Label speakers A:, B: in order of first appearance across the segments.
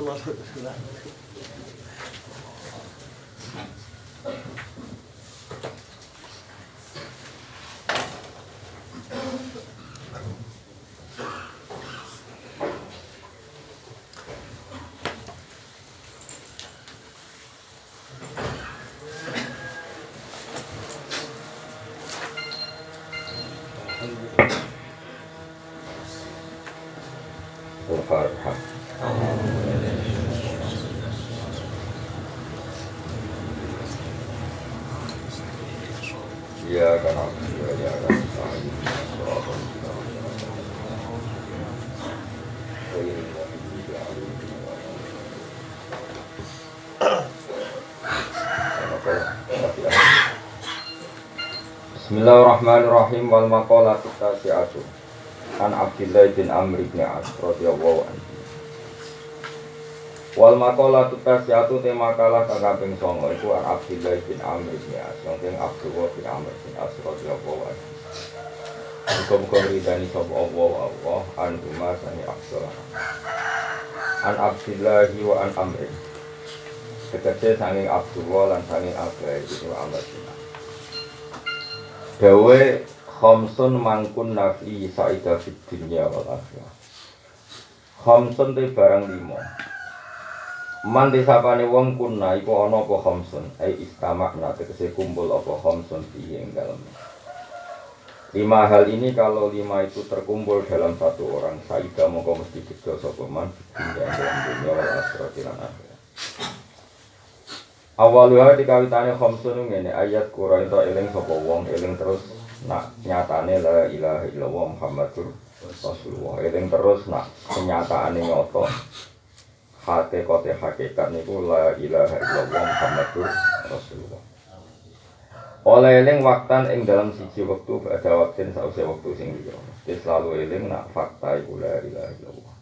A: Ri. Ini
B: Bismillahirrahmanirrahim. Wal maqalatu tasi'atu. An Abdullah bin Amr bin As radhiyallahu anhu. Wal maqalatu tasi'atu te makalah kang kaping 9 iku an Abdullah bin Amr bin As. Sing Abdullah bin Amr bin As radhiyallahu anhu. Ridani sapa Allah Allah an huma sani Abdullah An Abdullah wa an Amr. Tegese sanging Abdullah lan sanging Abdullah itu Amr bin As Dawe khamsun mangkun nafi sa'idah fid dunya wal akhirah. Khamsun te barang lima. Man disapane wong kunna iku ana apa khamsun? Ai istamakna tegese kumpul apa khamsun piye ing dalem. Lima hal ini kalau lima itu terkumpul dalam satu orang, sa'idah mongko mesti gede sapa man dunya dalam dunya wal akhirah. Awaluha dikawitane khamsun ngene ayat kura itu eling sapa wong eling terus nak nyatane la ilaha illallah Muhammadur Rasulullah. Eling terus nak kenyataane nyoto hakikate hakikat niku la ilaha illallah Muhammadur Rasulullah. Oleh eling waktan ing dalam siji wektu ada waktin sausé wektu sing liya. Mesti selalu eling nak fakta iku la ilaha illallah.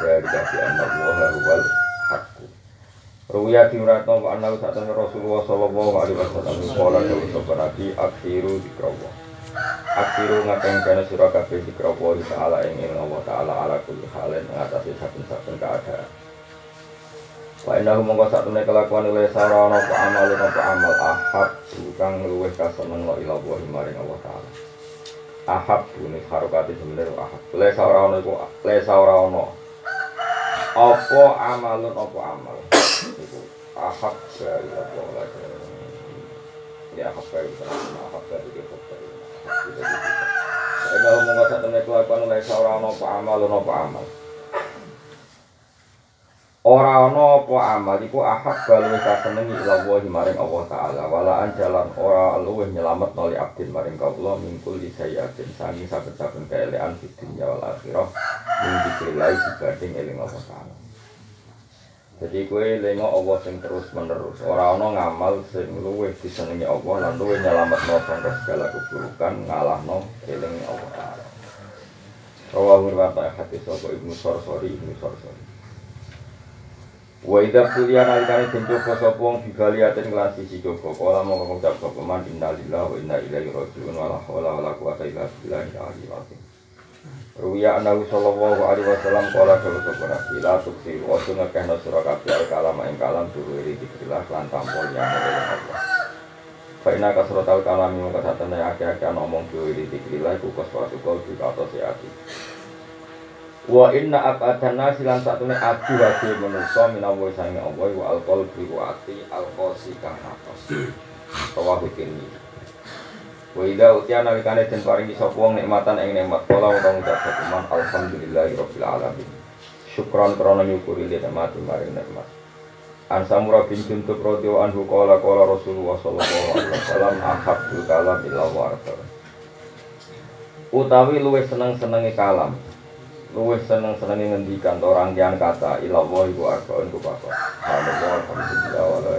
B: Dari kafi anna wa huwal haqqu Ruya diuratno wa anna satana Rasulullah sallallahu alaihi wasallam qala dawu sapa nabi akhiru dikrawa. Akhiru ngakeng kana sira kabeh dikrawa di taala ing Allah taala ala kulli halin ngatasi saben-saben keadaan. Wa innahu mongko satune kelakuan oleh sarana apa amal apa amal ahab kang luweh kaseneng wa ila wa maring Allah taala. Ahab ini harokate sebenarnya ahab. Le sarana iku le sarana apa amalun apa amal itu ahab dari apa lagi. Ya ahab dari ahab dari itu saya mau ngasih temen kelakuan oleh seorang apa amal apa amal. Ora ana apa amal iku ahab luwih kasenengi ila wa maring Allah taala. Wala jalan ora luwih nyelamet noli abdin maring kawula mingkul di sayatin sangi saben-saben keelean di dunya wal akhirah dikrilai dibanding eling Allah taala jadi kue lengo Allah sing terus menerus ora ana ngamal sing luwih disenengi Allah lan luwih nyelametno sangka segala keburukan ngalahno eling Allah taala. Rawahu hadis sapa Ibnu Sarsari Ibnu Sarsari. Wa idza kuliya nalikane den coba sapa wong bigaliatin kelan sisi coba kala mongko ngucap sapa man innalillahi wa wala haula wala quwata illa billahi azim Ruwiya annahu sallallahu alaihi wasallam qala kalau sapa nabi la tuksi wa sunna kana sura kabeh al kalam ing kalam turu iri dikrilah lan tampol yang oleh Allah Fa inna kasratal kalami mongko satene akeh-akeh ana omong turu iri dikrilah iku kasratu kul di atas ati Wa inna abadan nasi lan satune adu hati manusa minawa sange Allah wa alqol bi wa ati kang atos. Rawahu kini. Wa idza utiya nalikane den paringi sapa wong nikmatan ing nikmat kala ora ngucap sakuman alhamdulillahi rabbil alamin. Syukran krana nyukuri nikmat maring nikmat. An Samura bin Jundub radhiyallahu anhu qala qala Rasulullah sallallahu alaihi wasallam ahabbul kalam ila wa Utawi luwih seneng-senenge kalam luwih seneng-senenge ngendikan to rangkaian kata ilallah iku arbaun ku. Subhanallah alhamdulillah wa la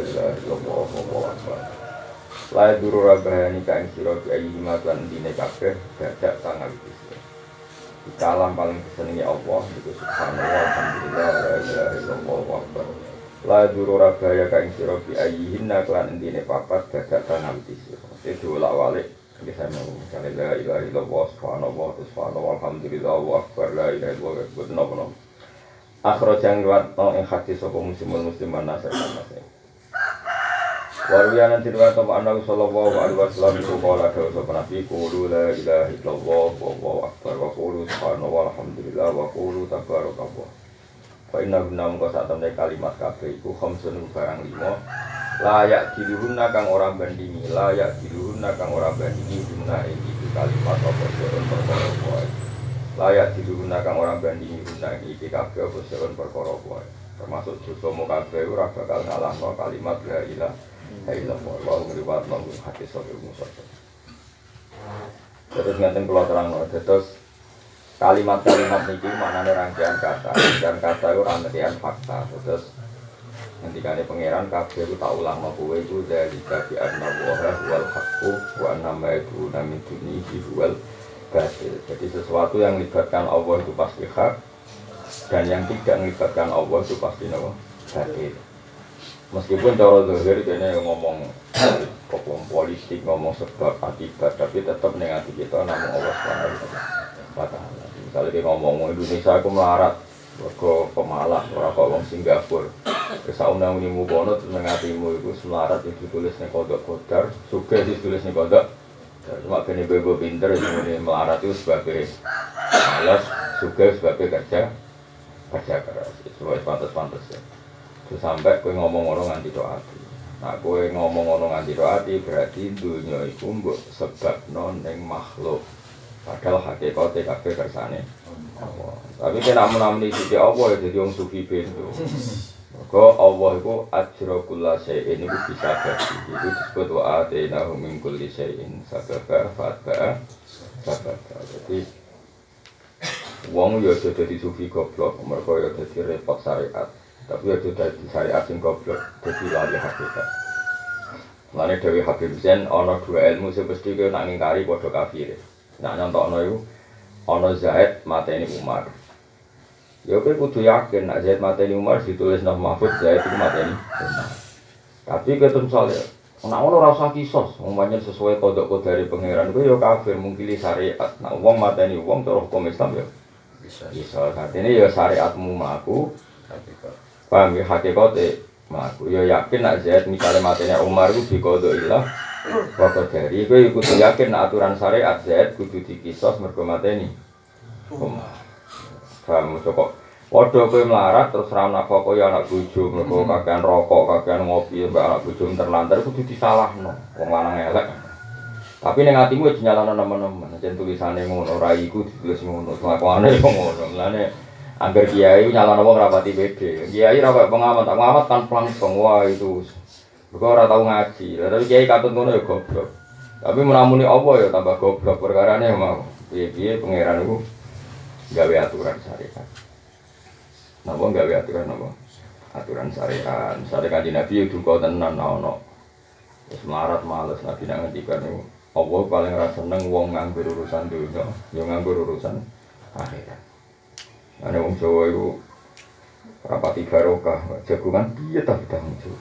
B: akbar. La duru rabahani ka ing sira bi ayyi ma lan dine kabeh dadak tangal iki. Di kalam paling disenengi Allah itu subhanallah alhamdulillah wa la ilaha illallah wallahu akbar. La duru rabaya ka ing sira bi ayyi hinna lan dine papat dadak tangal iki. Itu diulak walik Jadi saya mau misalnya la ilaha illallah subhanallah subhanallah alhamdulillah wa akbar la ilaha illallah wa napa napa. Akhro jang liwat no ing hadis sapa muslimun musliman nasir nasir. Nanti riwayat sallallahu alaihi wasallam itu nabi la akbar wa wa inna guna kalimat iku khamsun barang lima. Layak kang ora bandingi layak kang ora bandingi guna kalimat apa perkara layak kang ora bandingi guna apa perkara termasuk dosa mu kabeh ora bakal ngalahno kalimat la musa terus ngaten kula terangno terus kalimat-kalimat niki maknane rangkaian kata. Rangkaian kata itu rangkaian fakta. Terus ada pangeran kabeh ku tak ulang mau kowe iku dari kabi anna wa wal haqqu wa anna ma yakuna min dunihi wal batil. Jadi sesuatu yang melibatkan Allah itu pasti hak dan yang tidak melibatkan Allah itu pasti nawa batil. Meskipun cara zahir kene ngomong ngomong politik, ngomong sebab akibat, tapi tetap hati kita namun Allah taala. Misalnya dia ngomong Indonesia aku melarat, mergo pemalas ora kok wong Singapura. Wis sauna muni mukono terus nang atimu iku selarat itu ditulis ning kodok kodar, sugih ditulis ning kodok. Cuma kene bebo pinter ini melarat itu sebagai malas, sugih sebagai kerja kerja keras. Sesuai pantas-pantas ya. Terus sampai kowe ngomong ngono nganti tok ati. Nah, kowe ngomong ngono nganti tok ati berarti dunya iku mbok sebabno ning makhluk. Padahal hakikate kabeh kersane Allah. Tapi namun di sisi Allah ya jadi orang sufi pintu. Maka Allah itu ajra kulla syai'in itu bisa bagi. Itu disebut wa atainahu min kulli syai'in sababa fatba'a sababa. Jadi Wong ya aja dadi sufi goblok, mereka ya dadi repot syariat. Tapi ya aja dadi syariat sing goblok, dadi lali hakikat. Lane Dewi Habib Zain ana dua ilmu sing mesti kowe nak ngingkari padha kafir. Nak nyontokno iku ana Zaid mateni Umar. Ya kowe kudu yakin nak Zaid mateni Umar ditulis nang Mahfud Zaid iku mateni Umar. Tapi ketemu soalnya Nah, ono rasa kisos, umpamanya sesuai kodok kodari pangeran, gue yo kafir, mungkili syariat. Nah, uang mateni uang terus hukum Islam yo.
C: bisa
B: Bisa, ini ya syariatmu melaku,
C: hakikat
B: paham ya hakikate melaku. Ya yakin nak Zaid misalnya matenya Umar itu di kodok ilah, waktu dari gue kudu yakin nak aturan syariat Zaid kudu dikisos mergo mateni. Umar. Paham cocok. Waduh kowe melarat terus ra nafkah koyo anak bojo, mergo kakean rokok, kakean ngopi, mbak anak bojo terlantar kudu disalahno. Wong lanang elek. Tapi ning atimu wis nyalahno nemen-nemen. Jen tulisane ngono, ra iku ditulis ngono, kelakuane ngono. Mulane angger kiai nyalahno wong rapati pede. Kiai ra kaya pengamat, tak pengamat kan plangsung wah itu. Mergo ora tau ngaji. Tapi kiai katut ngono ya goblok. Tapi menamuni apa ya tambah goblok perkarane mau. Piye-piye pangeran iku gawe aturan syariat. Napa gawe aturan napa? Aturan syariat. Misalnya kanji Nabi ya duka tenan ono. Terus melarat males Nabi nak ngendikan itu. Allah paling rasa seneng wong nganggur urusan dunia, yo nganggur urusan akhirat. Ada wong Jawa itu rapati barokah, jagungan piye tapi dah muncul.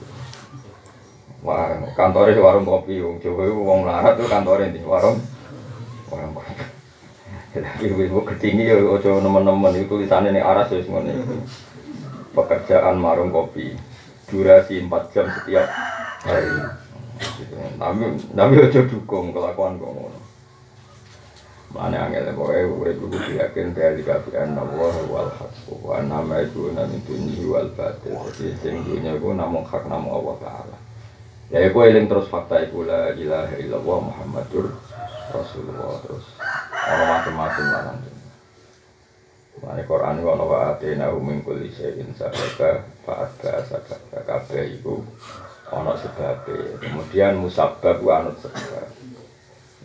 B: Wah, kantornya di warung kopi, wong Jawa itu wong melarat itu kantornya di warung warung kopi. Tapi ibu ketinggi ya ojo nemen-nemen itu tulisannya nih aras ya semuanya. Pekerjaan marung kopi durasi 4 jam setiap hari. Tapi tapi ojo dukung kelakuan kok ngono. Mana angel pokoknya urip iku yakin dari kafian Allah wal haq wa nama itu nami dunia wal batil. Jadi sing dunia iku namung hak namung Allah taala. Ya iku eling terus fakta iku la ilaha illallah Muhammadur Rasulullah terus ono macam-macam lah nanti. Mane Quran iku ono wa atina min kulli syai'in sababa fa'atba sababa kabeh iku ono sebabe. Kemudian musabab ku anut sebab.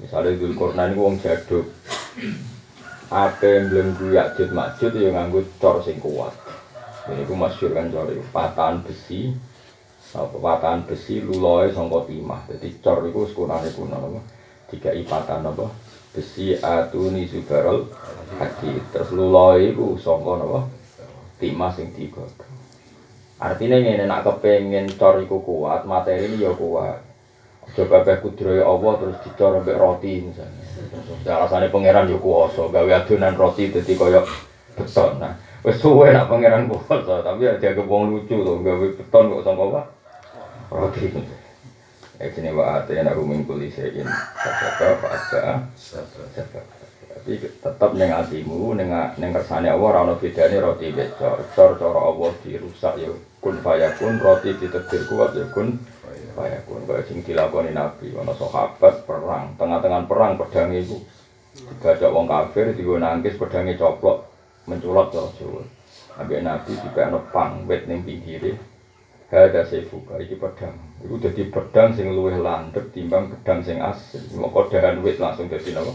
B: Misalnya Dzulkarnain iku wong jaduk. Ape belenggu yakjud makjud ya nganggo cor sing kuat. Ini ku masyur kan cor itu patahan besi. Apa patahan besi luloe sangka timah. Jadi cor itu sekurangnya kuno apa? Tiga ipatan apa? Besi atuni subarol hadid. Terus luloe itu sangka apa? Timah sing digodhong. Artinya ini nak kepengen cor iku kuat, materi ini ya kuat. Coba kabeh kudrohe Allah terus dicor mbek roti misalnya. Ya rasane pangeran yo kuwasa, gawe adonan roti dadi kaya beton. Nah, wis suwe nak pangeran kuwasa, tapi ya dianggap wong lucu to, gawe beton kok sangka apa? Roti. Ya sini wa ate nak rumingkul isein. Sadaka fa'ada. Sadaka. Tapi tetap ning atimu, ning ning kersane Allah ora ono bedane roti mbek cor. Cor Allah dirusak ya kun fayakun, roti ditetir kuat ya kun Kayak kun kaya sing dilakoni Nabi, ana sahabat perang, tengah-tengah perang pedang iku digajak wong kafir, digo nangkis pedangnya coplok, menculot terus Jawa. Nabi Nabi dipekno pang wit ning pinggire. Hada seifuka iki pedang. Iku dadi pedang sing luwih landhep timbang pedang sing asli. Moko dahan wit langsung dadi napa?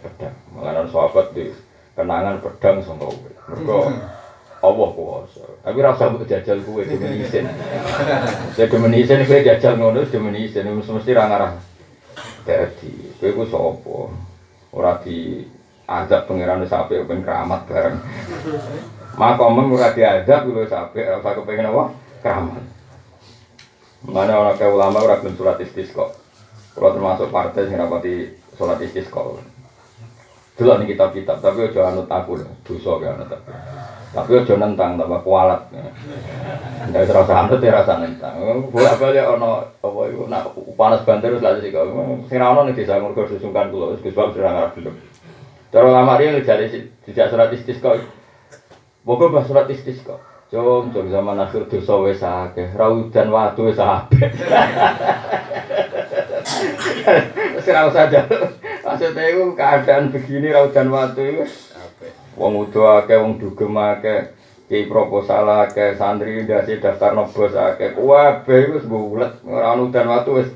B: Pedang. Malahan sahabat di kenangan pedang sangka wit. Mergo Allah kuwasa. Tapi rasa mbok jajal kuwe demen isin. Saya demen isin kowe jajal ngono demen isin mesti ra ngarah. Dadi kowe ku sapa? Ora di azab pangeran apik ben keramat bareng. Makomem ora diadab kuwi wis apik ora usah kepengin apa? Keramat. Mana orang kayak ulama ora gelem surat istisqa. Kalau termasuk partai sing rapati salat istisqa. Dulu nih kitab-kitab, tapi ojo anut aku loh, dosa anut aku. Tapi ojo nentang, tambah kualat. Nggak usah rasa anut ya rasa nentang. Bolak balik ono apa itu, nak panas banter terus lagi sih. Sing ono nih desa ngurus susungkan kulo, terus sebab sudah ngarap belum. Cara lama dia ngejali tidak surat istisqa. Pokoknya bahas surat istisqa. Jom, jom zaman akhir dosa wis akeh, raudan watu wis akeh. Wis ora usah. Maksudnya itu keadaan begini raudan watu itu Wong udah akeh, wong dugem akeh Ki proposal akeh, santri dasi daftar nobos akeh. Kuwabe itu sebulet, orang udan watu wis.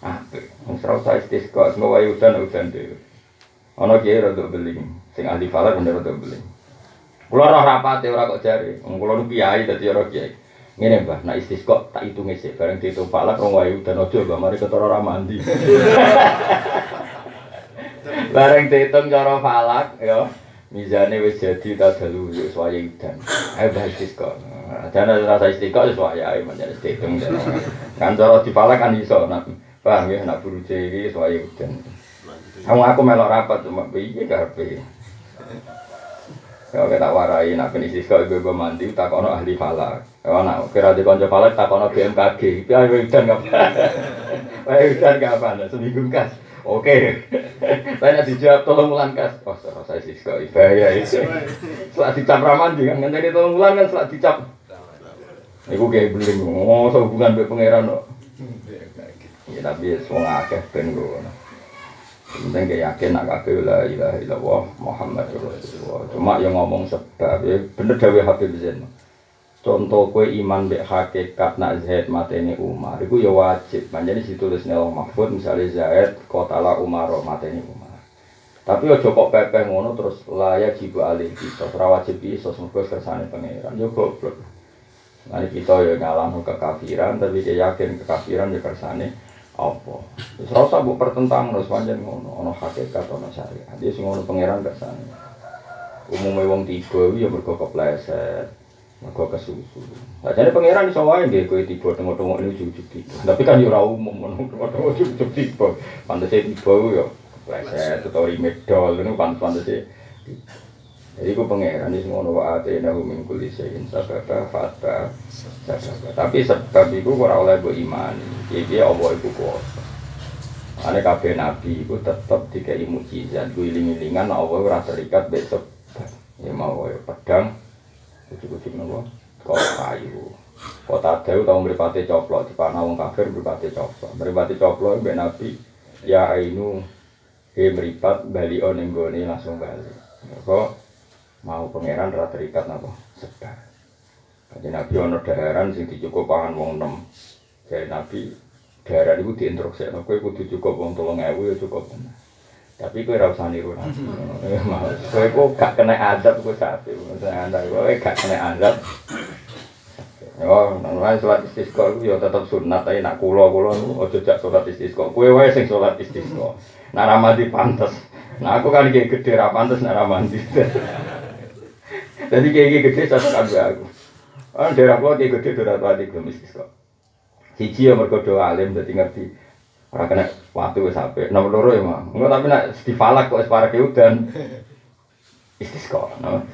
B: Apik, wis ora usah istisqa, semua wae udan udan dhewe. Ana kiai rada beling, sing ahli falak bener rada beling Kula roh rapate ora kok jare, wong kula nu kiai dadi ora kiai. Ngene Mbah, nek istisqa tak hitunge sik, bareng dihitung falak rong wae udan aja Mbah, mari ketara ra mandi. Bareng dihitung cara falak ya. Mizane wis jadi ta dalu wis wayahe udan. Ayo bahas istisqa. Dana rasa istisqa wis wayahe menjadi dihitung. Kan cara dipalak kan iso nak paham ya nak buru iki wis wayahe udan. Kamu aku melok rapat cuma piye karepe. Ya kita warai nak ben istisqa ibu mandi takono ahli falak. Ya nak kira di kanca falak takono BMKG. Piye udan kapan? Wae udan kapan? Seminggu kas. Oke. Tanya dijawab tolong bulan kas. Oh, rasa istisqa bahaya itu. Setelah dicap ramandi kan ngenteni tolong bulan kan setelah dicap. Iku kayak beling. Oh, hubungan mbek pangeran kok. Ya tapi semua akeh ben ngono. Penting kayak yakin nak kabeh la ilaha illallah Muhammadur Rasulullah. Cuma yang ngomong sebab ya bener dawuh Habib Zain. Contoh kue iman mbek hakikat nak Zaid mateni Umar iku ya wajib. Panjane ditulis nang Mahfud misalnya Zaid kotala Umar mateni Umar. Tapi ojo kok pepeh ngono terus layak jibu alih kita ora wajib iso mergo kersane pangeran. Yo goblok. Nanti kita ya ngalang kekafiran tapi dia yakin kekafiran ya kersane apa terus rasa bu pertentang terus panjang ngono ono hakikat ono syariat dia sing ngono pangeran sana umumnya wong tiba ya mergo kepleset mergo kesusu nah jadi pangeran iso wae nggih kowe tiba tengok-tengok ini ujug tiba tapi kan ya ora umum ngono tengok-tengok ujug tiba pantese tiba ya kepleset atau imedol ngono pantes-pantese jadi ku pangeran ini semua nawa ate nahu min kulli shay'in sababa fata sababa. Tapi sebab itu ora oleh mbok imani. Iki Allah iku kuwasa. Ane kabeh nabi iku tetep dikai mukjizat, ku iling-ilingan Allah ora terikat sebab. Ya mau pedang kucuk-kucuk napa? Kok kayu. Kota Dewi tau mripate coplok di panah wong kafir mripate coplok. Mripate coplok mbek nabi ya ainu he mripat bali ning gone langsung bali. Kok mau pangeran ra terikat napa sebar. Kanjeng Nabi ana daharan sing dicukup pangan wong enem. Jare Nabi daharan iku diinstruksikno kowe kudu cukup wong 3000 ya cukup. Tapi kowe ora usah niru nabi. Kowe kok gak kena adab kowe sapi. Anda kowe gak kena adab. Oh, nang salat istisqa iku ya tetep sunat tapi nak kula kula aja jak salat istisqa. Kowe wae sing salat istisqa. Nak ra mandi pantes. Nah aku kan kayak gede ra pantes nak ra mandi. Jadi kayak gede saya suka aku. Ah daerah kula kayak gede ora mandi belum istisqa. Siji ya mergo alim dadi ngerti. Ora kena waktu wis sampe. Nomor loro ya mah. Enggak tapi nak difalak kok wis parek udan. Istisqa. No?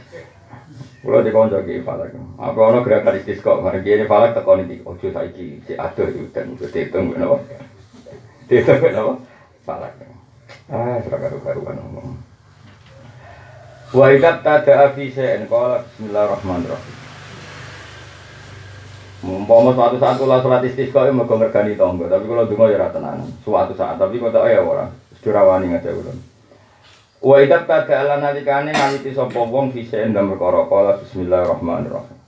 B: Kulo di konco ki falak. Apa ono gerakan istisqa, mari ki falak tekoni iki ojo saiki si adoh udan gede hitung napa. Dihitung napa? Falak. Ah, sudah karu-karuan ngomong. Wa idat tada fi syai'in qala bismillahirrahmanirrahim. Mumpama suatu saat kula salat istisqa ya mergo ngergani tangga, tapi kula donga ya ora. Suatu saat tapi kok ya ora. Surawani ngate kula. Wa idat tada ala nalikane naliti sapa wong syai'in dan perkara qala bismillahirrahmanirrahim.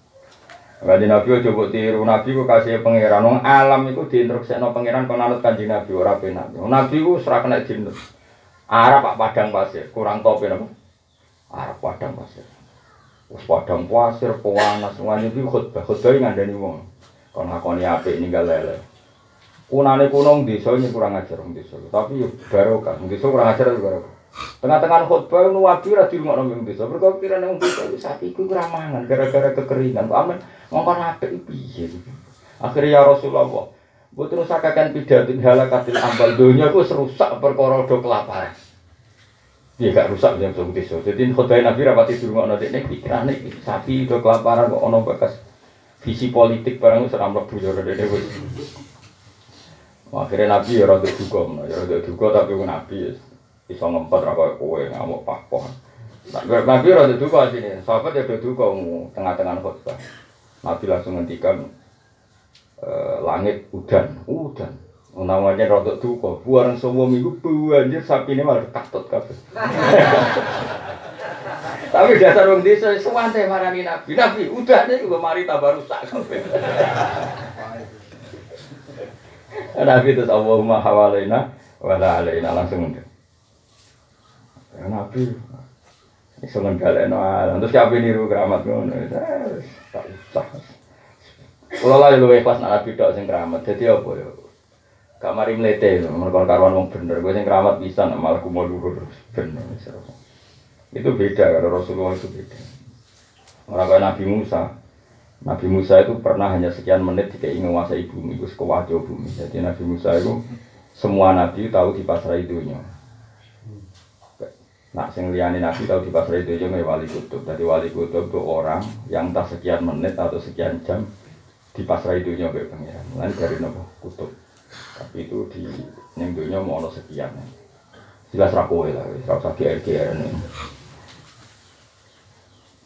B: Kanjeng Nabi mbok tiru, Nabi kasih pangeran. Wong alam iku diinstruksikno pangeran kon anut Kanjeng Nabi ora penak. Nabi ku ora kena jinut. Arab pak padang pasir, kurang tope napa? Arab padang pasir. Wis padang pasir, panas, ngene iki khotbah, khotbah ngandani wong. Kon ngakoni apik ninggal lele. Kunane kuno desa ini kurang ajar wong. Tapi yo barokah, wong kurang ajar yo barokah. Tengah-tengah khotbah nu wabi ra dirungokno wong desa. Mergo pirane wong desa wis sapi iku ora mangan gara-gara kekeringan. Kok amen ngongkon apik piye. Akhirnya ya Rasulullah, Mboten usakaken pidato halakatil ambal donya ku rusak perkara do kelaparan. Iya gak rusak yang sing desa. Jadi khotbah Nabi rapati dirungokno dekne pikirane iki sapi do kelaparan kok ana bekas visi politik barang wis ora mlebu yo dekne wis. Akhirnya Nabi ya rada duka, ya rada duka tapi Nabi ya iso ngempet ra koyo kowe ngamuk papoh. Nabi rada duka sini, sahabat ya rada duka tengah-tengah khotbah. Nabi langsung ngendikan eh, langit udan, udan. Namanya rodok duka, buaran semua minggu banjir sapi ini malah katut kabeh. Tapi dasar wong desa suwante marani Nabi. Nabi udah nih juga mari tambah rusak kabeh. Nabi itu Allahumma hawalaina wala alaina langsung udah. Ya Nabi iso ngendhaleno alam. Terus kabeh niru keramat ngono. Eh, Tak usah. Kalau lah lu ikhlas nak nabi tok sing keramat. Jadi apa ya? Gak mari mlete lho, mergo karwan wong bener. Gue sing keramat bisa malah kumo luhur bener. Itu beda kalau Rasulullah itu beda. Orang kayak Nabi Musa. Nabi Musa itu pernah hanya sekian menit jika ingin menguasai bumi, itu sekewajo bumi. Jadi Nabi Musa itu semua nabi tahu di pasrah dunia. Nah, sing liyane nabi tahu di pasrah dunia nggak wali kutub. Jadi wali kutub itu orang yang entah sekian menit atau sekian jam di pasrah dunia kayak pangeran. Lain dari nopo kutub. Tapi itu di dunia mau ono sekian. Jelas rakowe lah, ora usah GR-GR ini.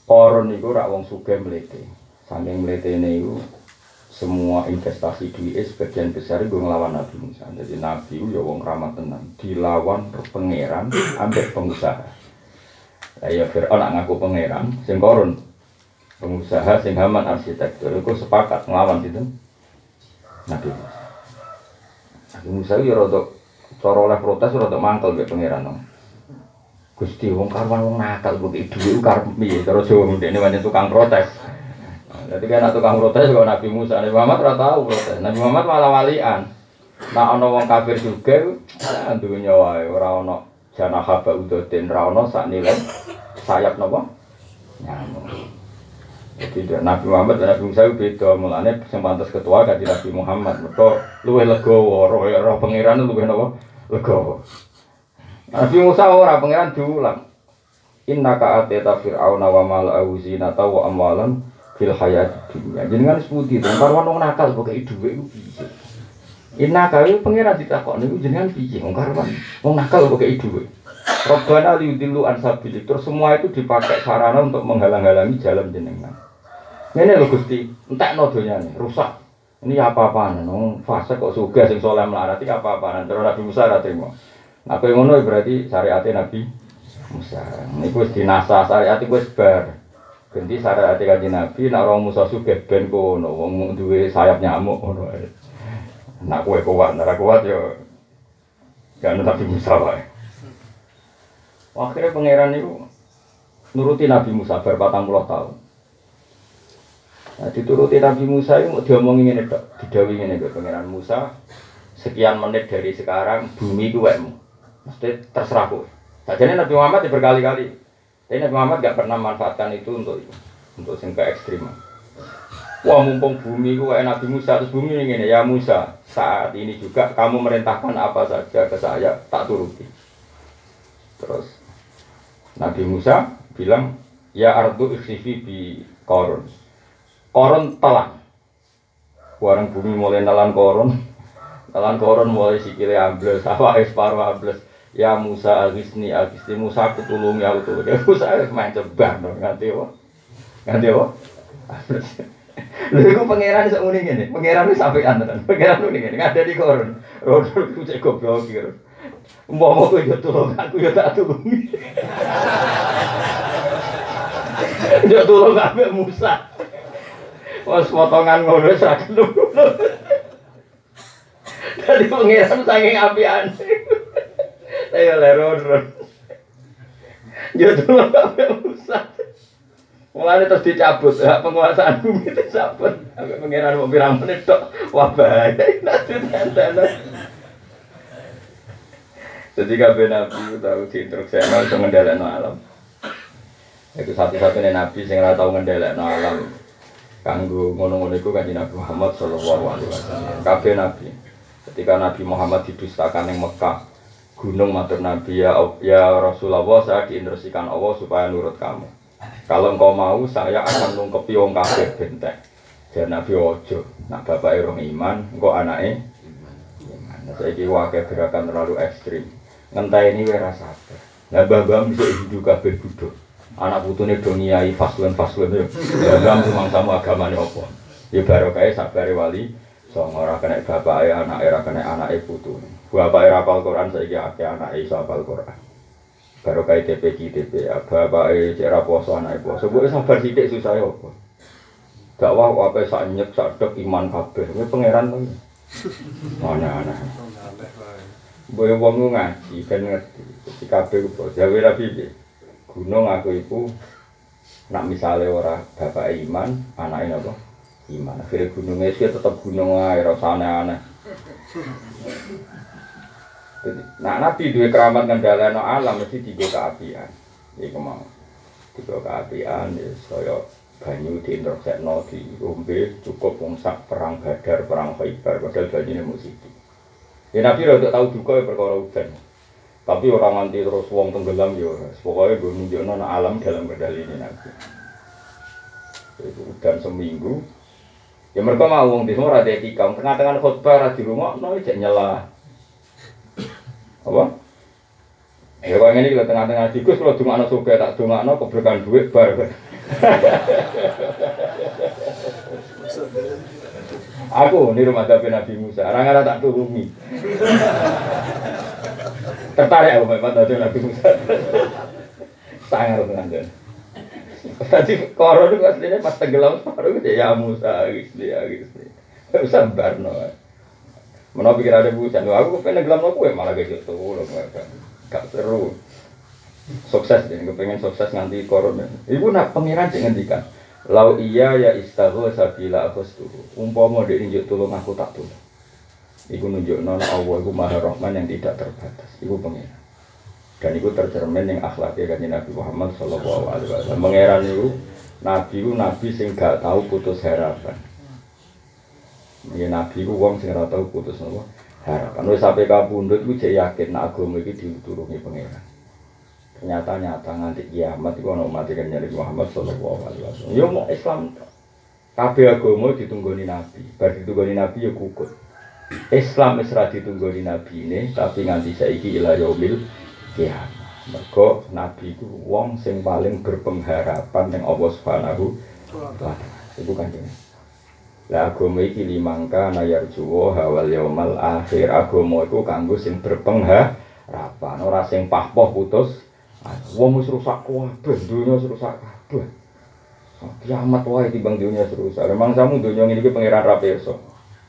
B: Koron niku rak wong sugih mlete. Saking mletene iku semua investasi duit sebagian besar itu ngelawan Nabi Musa. Jadi Nabi itu ya wong ramah tenang, dilawan pangeran ambek pengusaha. Ya Fir'aun ngaku pangeran, sing koron pengusaha sing haman arsitektur itu sepakat ngelawan itu Nabi Musa. Musa ya rada cara oleh protes rada mangkel mbek pangeran. Gusti wong karwan wong nakal kok dhuwit karep piye cara Jawa tukang protes. Jadi kan tukang protes kok Nabi Musa, Nabi Muhammad ora tahu protes. Nabi Muhammad malah walian. Nah ana wong kafir juga ah, dunya wae ora ana janah haba udotin ora ana sak nilai sayap napa? Nyamuk. Dia- Nabi Muhammad dan Nabi Musa beda mulane sing pantes ketua gak Nabi Muhammad. Mergo luwih legowo, roh roh pangeran luwih napa? Legowo. Nabi Musa ora pangeran diulang. Inna ka ateta fir'auna wa mala'ahu zinata wa amwalan fil hayat dunya. Jenengan seputi to, karwan wong nakal kok kei dhuwit iku piye? Inna ka iku pangeran ditakokne iku jenengan piye wong karwan wong nakal kok kei dhuwit. Robbana liyudillu an. Terus semua itu dipakai sarana untuk menghalang-halangi jalan jenengan. Ini lho Gusti, entekno donyane, rusak. Ini apa-apaan, wong fase kok sugih sing saleh melarat iki apa-apaan. Terus Nabi Musa trimo. Nah, kowe ngono berarti syariate Nabi Musa. Niku wis dinasa syariat iku wis bar. Ganti syariat kanjeng Nabi nek orang Musa sugih ben kono, wong duwe sayap nyamuk ae. Nak kowe kuat, nek ora kuat yo gak Nabi Musa wae. Akhirnya pangeran itu nuruti Nabi Musa berpatang puluh tahun. Nah, dituruti Nabi Musa itu mau diomongin ini dok, didawi ini dok, pangeran Musa. Sekian menit dari sekarang bumi itu wekmu, mesti terserah kowe. Jadi Nabi Muhammad ya berkali-kali, tapi Nabi Muhammad gak pernah manfaatkan itu untuk itu, untuk sing ke ekstrim. Wah mumpung bumi kayak Nabi Musa, terus bumi ini ya Musa, saat ini juga kamu merintahkan apa saja ke saya, tak turuti. Terus Nabi Musa bilang, ya ardu ikhsifi bi korun. Korun telan. Warang bumi mulai nelan korun. Nelan korun mulai sikile ambles, apa paruh ambles. Ya Musa agisni agisni Musa aku tulungi aku tulungi. Musa main ceban dong nganti apa? Nganti apa? Lha iku pangeran sak muni ngene. Pangeran wis sampean tenan. Pangeran muni ngene, ada di koron. Rodo ku cek goblok iki. Umpama kowe yo tulung aku yo tak tulungi. Yo tulung Musa. Wes potongan ngono wis ra. Dadi pangeran saking apian. Ayo leron. Yo tulung kabeh Musa. Mulane terus dicabut, hak penguasaan bumi dicabut. Sampai pengiran mau bilang menit tok, wah bahaya. Nanti tenten. Jadi kabeh nabi tahu diinstruksi untuk ngendhalekno alam. Itu satu-satunya nabi sing ora tau ngendhalekno alam. Kanggo ngono-ngono iku kanjeng Nabi Muhammad sallallahu alaihi wasallam. Kabeh nabi. Ketika Nabi Muhammad didustakan yang Mekah, gunung matur Nabi ya, ya Rasulullah saya diinstruksikan Allah supaya nurut kamu. Kalau engkau mau, saya akan nungkepi wong kafir benteng. Jadi Nabi Ojo, nak bapak irung iman, engkau anaknya iman. Nah, saya kira gerakan terlalu ekstrim. Ngentai ini wira sabar. Nah, babam bisa hidup kabeh budok. Anak putune do ngiyai faslen faslen ya. Babam memang sama agamane apa. Ya baru kayak sabar wali. So ora kena bapak anak era kena anak putu. Bapak era apal Quran saya kira anak iso apal Quran. Baru kayak TPG TP, bapak eh cera poso anak poso. Gue sabar sidik susah ya apa. Dakwah apa sak nyek sak dek iman kabeh. Gue pangeran tuh. Mana ana. Boyo wong ngaji kan ngerti. Kabeh ku jawe rapi piye. Gunung aku iku nak misale ora bapak iman, anake napa? Iman. Akhirnya gunungnya sih tetap gunung ae, rasa aneh-aneh. Jadi, nah Nabi dua keramat ngendhaleno alam mesti tiga keapian. Iku mau. Tiga keapian ya saya banyu diintersekno di ombe cukup wong sak perang Badar, perang Khaibar padahal banyune musik. Ya Nabi rada tahu juga ya perkara udan. Tapi orang nganti terus wong tenggelam ya. Pokoknya gue nunjukno no alam dalam kendali ini Nabi. Itu udan seminggu. Ya mereka mau wong di semua rada etika, tengah-tengah khutbah ra di rumah, no cek nyela apa? Ya kalau ini kalau tengah-tengah tikus kalau cuma anak suka tak cuma anak keberkahan duit bar. Aku ini rumah tapi Nabi Musa, orang ada tak turuni. Tertarik aku memang tadi Nabi Musa. Sangat tenan Tadi koron itu aslinya pas tenggelam baru ya Musa gitu ya gitu. Bisa barno. Mana pikir ada bujan, aku pengen gelam aku ya malah gitu, loh gak seru. Sukses deh, pengen sukses nganti corona. Ibu nak pangeran sih ngendikan. Lau iya ya istahu sabila aku setuju. Umpama dia nunjuk tolong aku tak tolong. Ibu nunjuk nona Allah, ibu maha rahman yang tidak terbatas. Ibu pangeran. Dan itu tercermin yang akhlaknya kan Nabi Muhammad Shallallahu Alaihi Wasallam. Pangeran itu Nabi itu Nabi sing gak tahu putus harapan. Ya nabi ku wong sing ora tau putus napa harapan. Wis sampe kapundhut ku jek yakin nek agama iki diturungi pangeran. Ternyata nyata nganti kiamat iku ana umat kan nyari Muhammad sallallahu alaihi wasallam. Ya mau Islam kabeh agama ditunggoni nabi. Bar ditunggoni nabi ya kukut. Islam wis ra ditunggoni nabi ini tapi nganti saiki ila yaumil kiamat. Mergo nabi ku wong sing paling berpengharapan ning Allah Subhanahu wa taala. Itu kan ini. Lah agama iki limangka nayar juwo hawal yaumal akhir agama iku kanggo sing berpengharapan ora sing pahpoh putus wong wis rusak kabeh dunya wis rusak kabeh kiamat wae timbang dunya rusak memang samu dunya ngene iki pangeran ra pirsa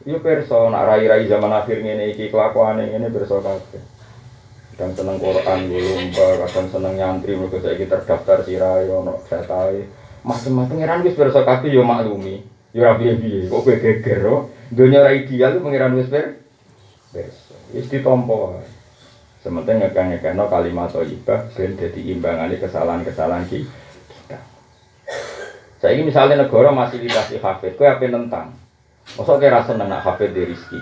B: iya pirsa nak rai-rai zaman akhir ngene iki kelakuane ngene pirsa kabeh. Kadang seneng Quran lomba kadang seneng nyantri mergo saiki terdaftar sirai ono datae macam-macam pangeran wis pirsa kabeh yo maklumi. Yo ora piye-piye kok kowe geger oh. dunia ora ideal ku pangeran wis pir pirsa wis ditampa wae. Sementing ngekang-ngekangno kalimat thayyibah ben dadi imbangane kesalahan-kesalahan ki- kita. Saiki misalnya negara masih dikasih hafid kowe ape nentang Masa kira seneng nak hafid di rizki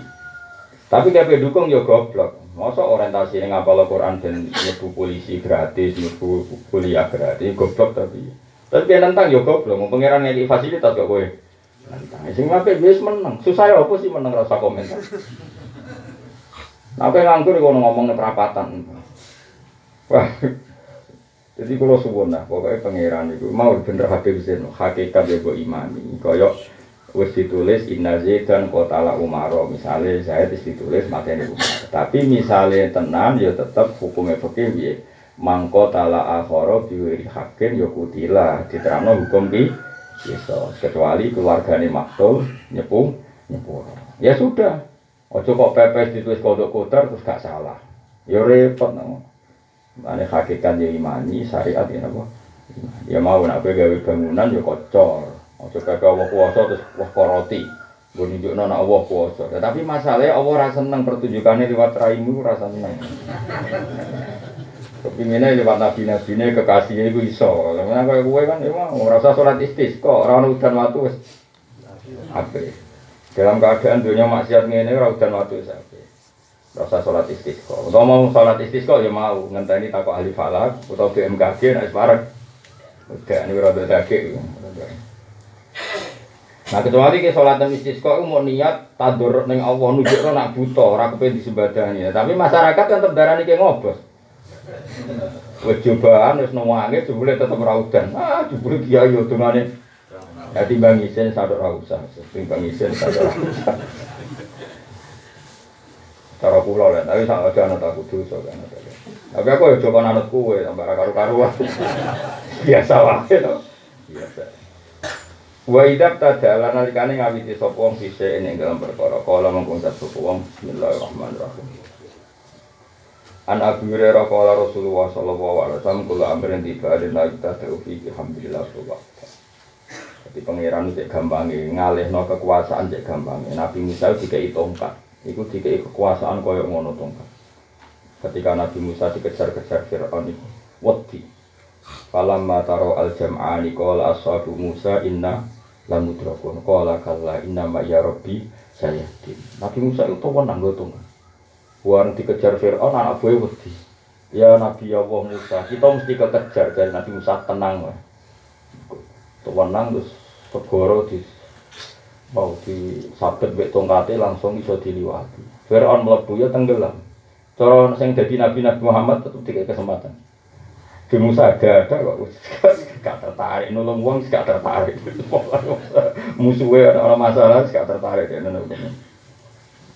B: tapi kayak dukung ya goblok. Masa orientasi ini ngapal Quran dan nyebu polisi gratis, nyebu kuliah gratis, goblok tapi. Tapi dia nentang ya goblok, mau pengiran ngeki fasilitas gak gue Nentang, sing ngapain bias menang, susah ya apa sih menang rasa komentar? Nah, apa nganggur kalau ngomong perapatan. Wah, jadi kalau suwun lah, pokoknya pangeran itu mau bener Habib Zain, hakikat ya gue imani, koyok wis ditulis inna zaidan qatala umaro. Misalnya saya ditulis materi umar tapi misalnya tenan ya tetap hukumnya fikih piye? Mangko tala akhara biwiri hakim ya kutila diterangno hukum ki iso kecuali keluargane maktul nyepung nyepuro ya sudah. Ojo kok pepes ditulis kodok kotor terus gak salah. Ya repot no. Ane hakikat ya imani syariat ya apa ya mau nak gawe bangunan ya kocor Ojo kakek Allah kuasa terus wah koroti. Gue nunjukno nak Allah kuasa. Tetapi masalahnya Allah rasa seneng pertunjukannya lewat raimu rasa seneng. Kepinginnya lewat nabi nabi ini kekasihnya itu iso. Karena kayak gue kan emang merasa sholat istisqa, orang udan waktu wis ape. Dalam keadaan dunia maksiat ngene ora udan waktu ape. Rasa sholat istisqa. Kalau mau sholat istisqa ya mau ngenteni takut ahli falak atau BMKG nek parek. Udah ini rada daging. Nah kecuali ke sholat dan istisqa itu mau niat tadur neng Allah nunjukno nak buta ora kepen disembadani. Tapi masyarakat kan tetep darani ke ngobos. Cobaan wis nuwange jebule tetep ora udan. Ah jebule kiai yo dongane. Ya timbang isin sadok ora usah. Timbang isin sadok ora usah. Cara kula lah, tapi sak aja ana takut dosa kan. Tapi aku yo coba anut kowe tambah karu-karuan. Biasa wae to. Biasa. Wa idab tadala nalikane ngawiti sapa wong bisa ing dalam perkara kala mengkon sapa wong bismillahirrahmanirrahim. An Abu Hurairah qala Rasulullah sallallahu alaihi wasallam kula amrin tiba ada kita taufiq alhamdulillah subhanahu Jadi pangeran cek gampange ngalihno kekuasaan cek. Nabi Musa dikai tongkat. Iku dikai kekuasaan koyo ngono tongkat. Ketika Nabi Musa dikejar-kejar Fir'aun itu wedi. Falamma taro al jam'ani qala ashabu Musa inna lamudrakun qala kalla inna ma ya rabbi sayahdin. Nabi Musa itu wenang go tongkat. Buang dikejar Fir'aun anak buah wedi. Ya Nabi Allah Musa, kita mesti kekejar dari Nabi Musa tenang lah. Tenang terus segoro di mau di sabet bek tongkate langsung iso diliwati. Fir'aun mlebu ya tenggelam. Cara sing dadi Nabi Nabi Muhammad tetep dikasih kesempatan. Di Musa ada kok gak tertarik nulung wong gak tertarik. Musuhnya ada masalah gak tertarik ya nulung.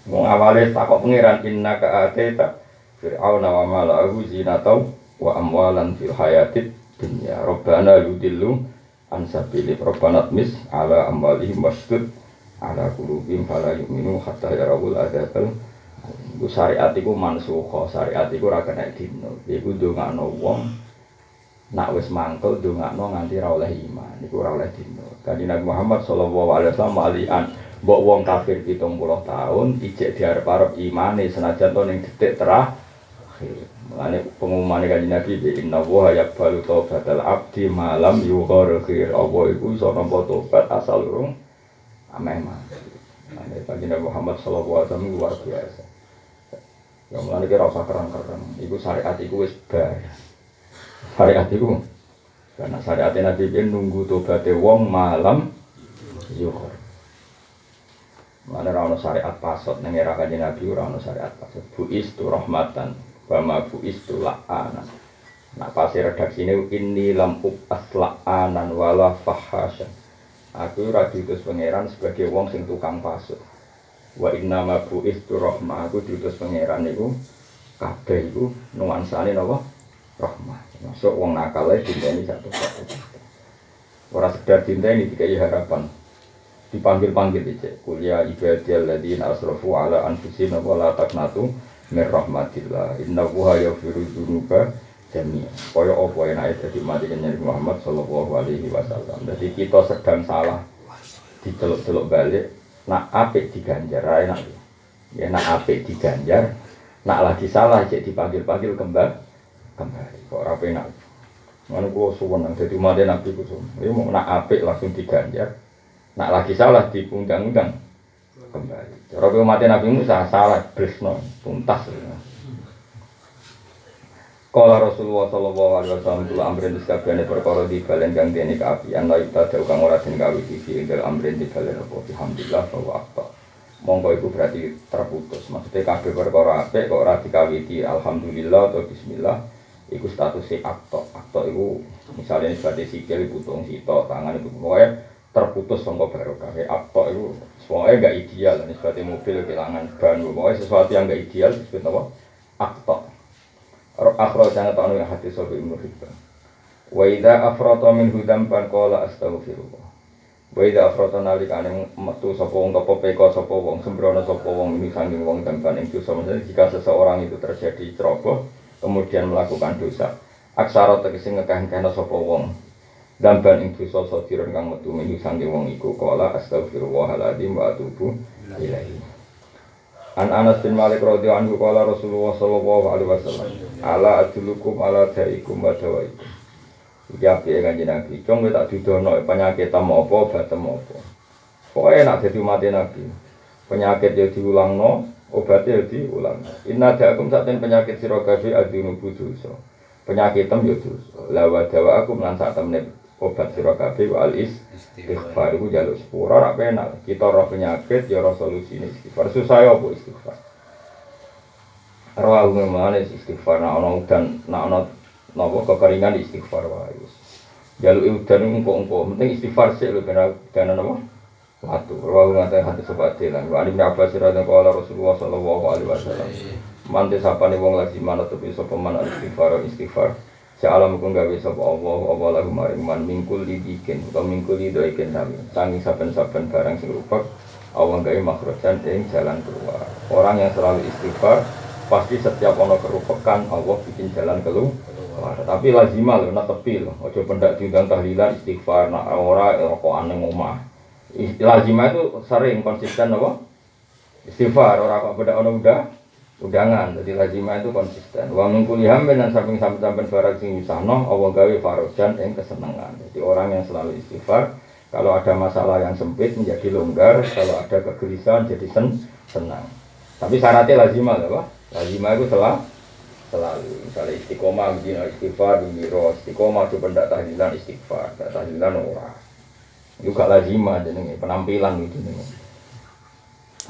B: Wong awale takok pangeran inna ka ateta fir'auna wa malahu zinatau wa amwalan fil hayatid dunya. Rabbana yudillu an sabili rabbana tmis ala amwalihim wasdud ala qulubihim fala yu'minu hatta yarawul adzabal Iku syariat iku mansukha, syariat iku ora kena dino. Iku wong nak wis mangkel ndongakno nganti ra oleh iman. Iku ora oleh dino. Kanjeng Nabi Muhammad sallallahu alaihi wasallam malian mbok wong kafir 70 tahun ijek diarep-arep imane senajan to ning detik terakhir. Mulane pengumumane kanjeng Nabi bi inna wa yaqbalu taubatal abdi malam yugharakhir. Allah iku iso nampa tobat asal urung ameh mati. Mulane kanjeng Nabi Muhammad sallallahu alaihi wasallam luar biasa. Ya mulane kira usah kerang-kerang. Iku syariat iku wis bar. Syariat iku karena syariat Nabi bin nunggu tobaté wong malam yughar. Mana rano syariat pasot nang era kanjeng Nabi ora ono syariat pasot. Buis tu rahmatan, bama buis tu la'anan. Nak pasti redaksi ini ini lampu asla'anan wala fahasyan. Aku ora diutus pangeran sebagai wong sing tukang pasut. Wa inna ma buis tu rahmah. Aku diutus pangeran iku kabeh iku nuansane napa? Rahmah. Masuk wong nakal ae dinteni satu satu. Ora sekedar dinteni dikai harapan. Dipanggil-panggil aja kuliah ibadiyal ladina asrafu ala anfusina wa la taqnatu rahmatillah. Inna wuha yaghfiru dzunuba jami'a. Kaya apa enake dadi mati Nabi Muhammad sallallahu alaihi wasallam. Jadi kita sedang salah diceluk-celuk balik nak apik diganjar enak ya nak apik diganjar nak lagi salah cek dipanggil-panggil kembali kembali kok ora penak Mana gua suwenang jadi mati nabi ku Ini mau nak apik langsung diganjar, nak lagi salah diundang-undang kembali. Cara kowe mati nabi Musa salah bresno tuntas. Kala Rasulullah sallallahu alaihi wasallam kula amrin sakabehane perkara di balen kang dene kaapian la ibadah kang ora den gawe iki ing amrin di balen apa alhamdulillah bahwa akta. Monggo iku berarti terputus. Maksudnya kabeh perkara apik kok ora dikawiti alhamdulillah atau bismillah iku statusnya akto. Akto iku misalnya sebagai sikil butung sito tangan itu pokoknya terputus sangka barokah. Akto itu semuanya gak ideal. Ini seperti mobil kehilangan ban. Pokoknya sesuatu yang gak ideal disebut apa? Akto. Akhro jangan tahu yang hati sobi ibnu hibban. Wa idza afrata min hudam ban qala astaghfirullah. Wa idza afrata nalikane metu sapa wong apa peka sapa wong sembrono sapa wong ini sanging wong dampan ing dosa. Jika seseorang itu terjadi ceroboh kemudian melakukan dosa. Aksara tegese ngekah-ngekahna sapa wong. Damban ing dosa sadiron kang metu min sanging wong iku qala astaghfirullahaladzim wa atubu ilaihi. An Anas bin Malik radhiyallahu anhu qala Rasulullah sallallahu alaihi wasallam ala adulukum ala daikum wa dawaikum. Iki api kanjeng Nabi. Cung tak didono penyakit tamo apa obat tamo apa. Pokoke nak dadi mati Nabi. Penyakit ya diulangno, obatnya ya diulang. Inna da'akum saten penyakit sira kabeh adunubu dosa. Penyakit tem ya dosa. La wa dawa aku lan sak temne obat sira kabeh wal istighfar iku jaluk sepura ora penak. Kita roh penyakit ya ora solusine istighfar. Susah ya apa istighfar. Rawa memane istighfar nak ana udan, nak ana napa kekeringan istighfar wae. Jaluk udan engko-engko, penting istighfar sik lho ben udan napa? Watu. Rawa ngate hati sobat lan. Wa alim Abbas radhiyallahu Rasulullah sallallahu alaihi wasallam. Mante sapane wong lagi mana tepi sapa man istighfar istighfar. Sealam pun gawe sapa Allah apa lagu maring man mingkul dibikin atau mingkul didoiken kami. Sangi saben-saben barang sing rupak Allah gawe makhrajan ing jalan keluar. Orang yang selalu istighfar pasti setiap ono kerupakan Allah bikin jalan keluar. Tapi lazimah loh, nak tepi loh. Ojo pendak diundang tahlilan istighfar, nak ora rokok aneh ngomah. Lazimah itu sering konsisten apa? Istighfar, ora kok beda ono udah undangan jadi lazimah itu konsisten. Wa min kulli hammin dan samping sampean barang sing wisahno Allah gawe farojan yang kesenangan jadi orang yang selalu istighfar kalau ada masalah yang sempit menjadi longgar kalau ada kegelisahan jadi sen senang. Tapi syaratnya lazimah apa lazimah itu selah selalu. Misalnya istiqomah begini istighfar bimiro istiqomah itu pendak tahlilan istighfar. Tahlilan ora juga lazimah jadi penampilan gitu nih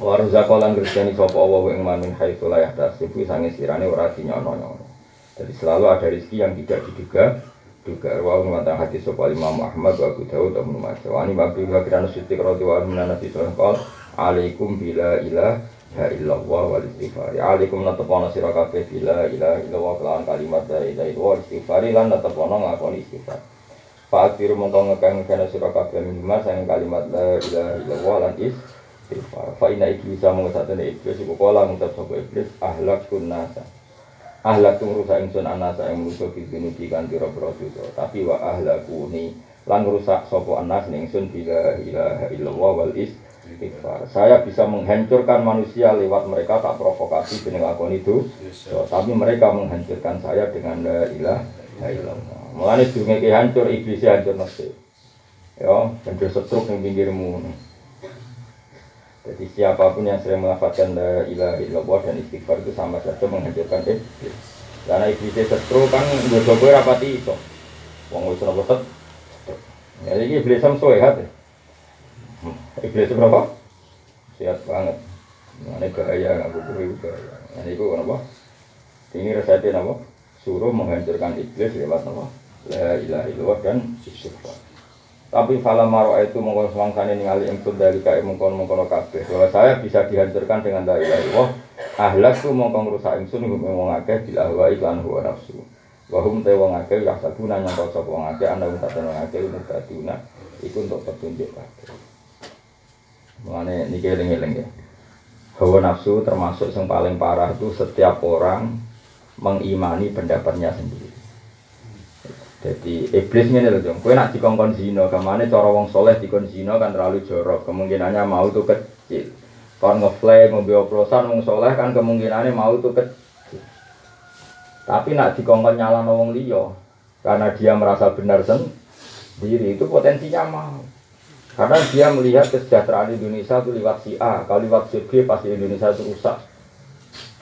B: Waruzakolan Kristiani sopo Allah ing mamin haitsu la yahtasibu sange sirane ora dinyono-nyono. Jadi selalu ada rezeki yang tidak diduga duga wa mengatakan hati sopo Imam Ahmad wa Abu Dawud dan Majah. Wa babi wa kirana sitik radhiyallahu anhu alaikum bila ilaha illallah wal istighfar. Alaikum natapana sira bila ilaha illallah kelawan kalimat la ilaha illallah istighfar lan natapana ngakoni istighfar. Pak Firu mongko ngekang kana sira kabeh minimal sang kalimat la ilaha illallah lan istighfar istighfar. Fa inna iblis mau satene iblis iku kala ngucap sapa iblis ahlak nasa. Ahlak tu ngrusak ingsun anasa yang merusak di dunia di kan pira-pira dosa. Tapi wa ahlaku ni lan rusak sapa anas ning ingsun bila ilaha illallah wal istighfar. Saya bisa menghancurkan manusia lewat mereka tak provokasi dengan lakon itu. So, tapi mereka menghancurkan saya dengan la ilaha illallah. Mulane durunge hancur iblis hancur nafsu. Ya, hancur setruk ning pinggirmu. Jadi siapa pun yang sering melafalkan la ilaha illallah dan istighfar itu sama saja menghancurkan iblis. Karena iblis setru kan gue coba rapati itu. Wong wis ora betet. Ya iki iblis sam sehat. Ya. Iblis berapa? Sehat banget. Ini bahaya buku itu bahaya. Nah itu kenapa? Ini resepnya apa? Suruh menghancurkan iblis lewat apa? La ilaha illallah dan istighfar. Tapi fala maro itu mongkon semangsane ningali ingsun dari kae mongkon mongkon kabeh. Bahwa saya bisa dihancurkan dengan la ilaha illallah. Ahlak tu mongkon rusak ingsun wong akeh bila wa iklan huwa nafsu. Wa hum te wong akeh ya sabuna nyangka sapa wong akeh ana wong wong akeh mutaduna untuk petunjuk kabeh. Mulane niki eling-eling ya. hawa nafsu termasuk yang paling parah itu setiap orang mengimani pendapatnya sendiri. Jadi iblis ini loh dong, kue nak dikongkon zino, ke mana cara wong soleh dikon zino kan terlalu jorok, kemungkinannya mau tuh kecil. Kon ngeflame, mobil oplosan, wong soleh kan kemungkinannya mau tuh kecil. Tapi nak dikongkon nyala wong liyo, karena dia merasa benar sendiri itu potensinya mau. Karena dia melihat kesejahteraan Indonesia itu lewat si A, kalau lewat si B pasti Indonesia itu rusak.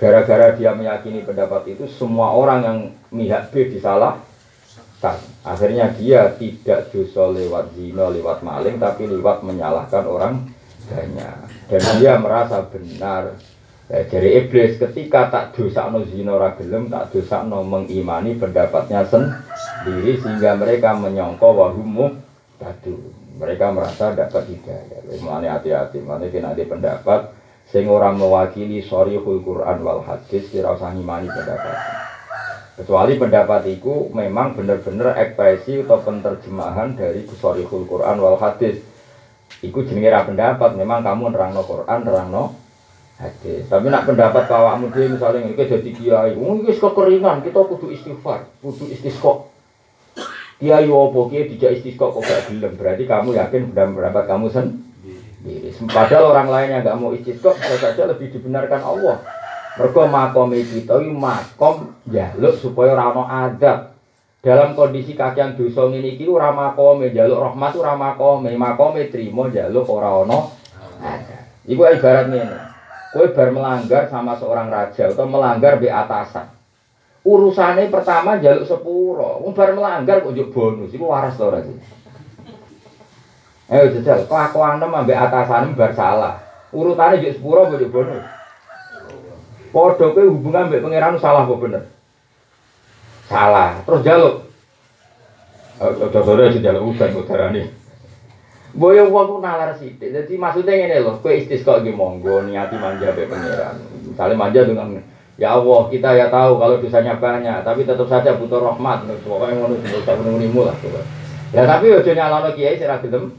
B: Gara-gara dia meyakini pendapat itu, semua orang yang mihak B disalah, Akhirnya dia tidak dosa lewat zina, lewat maling, tapi lewat menyalahkan orang banyak. Dan dia merasa benar. Eh, dari iblis ketika tak dosa no zina ragelum, tak dosa no mengimani pendapatnya sendiri sehingga mereka menyongko wahumu tadu. Mereka merasa dapat hidayah. Mulanya hati-hati, mulanya kena di pendapat sing orang mewakili sorry Quran wal hadis tidak usah ngimani pendapatnya. Kecuali pendapat itu memang benar-benar ekspresi atau penerjemahan dari Sorihul Quran wal Hadis. Iku jenenge pendapat, memang kamu nerangno Quran, nerangno hadis. Tapi nak pendapat awakmu dhewe misalnya ini jadi kiai, oh ini kekeringan, kita kudu istighfar, kudu istisqa. Kiai opo kiai tidak istisqa kok gak gelem, berarti kamu yakin pendapat kamu sendiri. Padahal orang lain yang gak mau istisqa bisa saja lebih dibenarkan Allah. Mergo makom kita iki makom jaluk supaya ora ana. Dalam kondisi kakian dosa ngene iki ora makome jaluk rahmat ora makome, makome trimo jaluk ora ana adab. Iku ibarat ngene. Kowe bar melanggar sama seorang raja atau melanggar di atasan. Urusannya pertama jaluk sepuro, wong bar melanggar kok njuk bonus, iku waras to ora? Ayo jajal, kelakuan ambek atasan bar salah. Urutannya njuk sepuro kok bonus. Podo kowe hubungan mbek pangeran salah apa bener? Salah. Terus jaluk. Ojo sore sing jaluk udan udarane. Boyo wong ku nalar sithik. Dadi maksudnya ngene lho, kowe istisqa iki monggo niati manja mbek pangeran. Misalnya manja dengan Ya Allah, kita ya tahu kalau dosanya banyak, tapi tetap saja butuh rahmat. Pokoknya ngono tak menunggu lah. Ya tapi ojo nyalano kiai sira gelem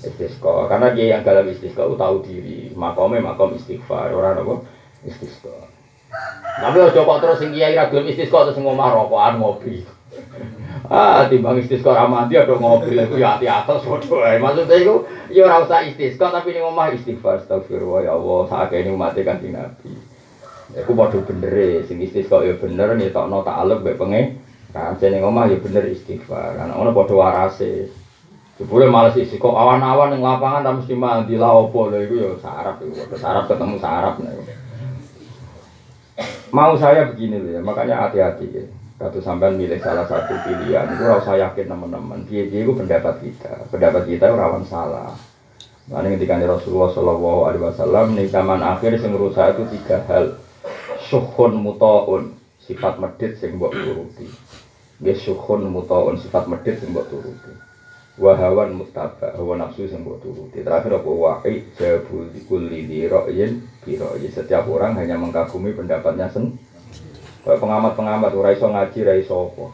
B: istisqa. Karena dia yang galau istisqa tahu diri, makome makom istighfar. Ora napa? Istisqa. Tapi aja kok terus sing kiai ra gelem istisqa terus ngomah rokokan ngopi. Ah, timbang istisqa ra mandi ada ngopi iku ya ati atas padha ae. Maksudnya iku ya ora usah istisqa tapi ning omah istighfar astagfirullah ya Allah sakene umat Kanjeng Nabi. Iku padha bener e sing istisqa ya bener ngetokno takluk mek penge. Kan ning omah ya bener istighfar. Ana ngono padha warase. Jebule males isi kok awan-awan ning lapangan ta mesti mandi la opo lho iku ya sarap iku. Sarap ketemu sarap nek. Mau saya begini loh ya, makanya hati-hati ya. Kalau sampai milih salah satu pilihan, itu saya yakin teman-teman. Dia itu pendapat kita, pendapat kita rawan salah. Nah, ketika Rasulullah Shallallahu Alaihi Wasallam nih zaman akhir yang saya itu tiga hal. Suhun mutaun, sifat medit sing mbok turuti. Nggih suhun mutaun, sifat medit sing mbok turuti. Wahawan mutaba, hawa nafsu sing mbok turuti. Terakhir apa wa'i jabul kulli li ra'yin ya setiap orang hanya mengkagumi pendapatnya sen. Kayak pengamat-pengamat ora iso ngaji, ora iso apa.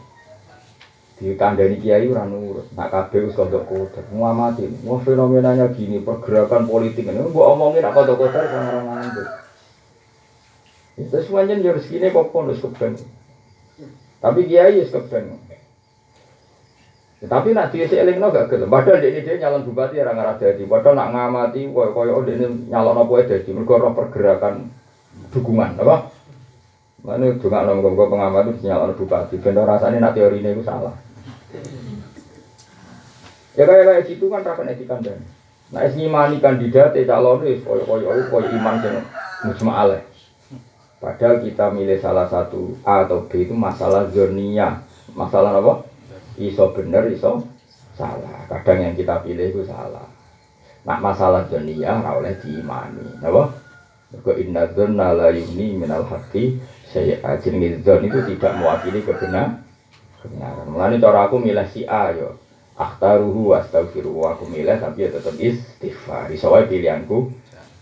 B: Dikandani kiai ora nurut. Nak kabeh wis kodok kodok. Ngamati, wah fenomenanya gini, pergerakan politik ini mbok omongin nak kodok kodok orang ngandel. Itu semuanya ya rezekine kok kono. Tapi kiai wis keben. Tapi nak dia eling no gak gelem. Padahal dia dia nyalon bupati orang arah jadi. Padahal nak ngamati, koyo koyo dia ini nyalon apa jadi. Mereka orang pergerakan dukungan, apa? Mana juga nong gue pengamat itu nyalon bupati. Bener rasanya nak teori ini itu salah. Ya kayak kayak gitu kan rakan etikan dan. Nah es ngimani kandidat, eh calon itu koyo koyo koyo iman sing mujma Padahal kita milih salah satu A atau B itu masalah zonia. Masalah apa? Iso bener iso salah. Kadang yang kita pilih itu salah. Nak masalah dunia ora oleh diimani. Napa? Mergo inna dzanna la yuni minal haqqi saya jenenge dzon itu tidak mewakili kebenaran kebenaran. Mulane cara aku milih si A yo akhtaruhu astaghfiru aku milih tapi ya tetap istighfar. Iso wae pilihanku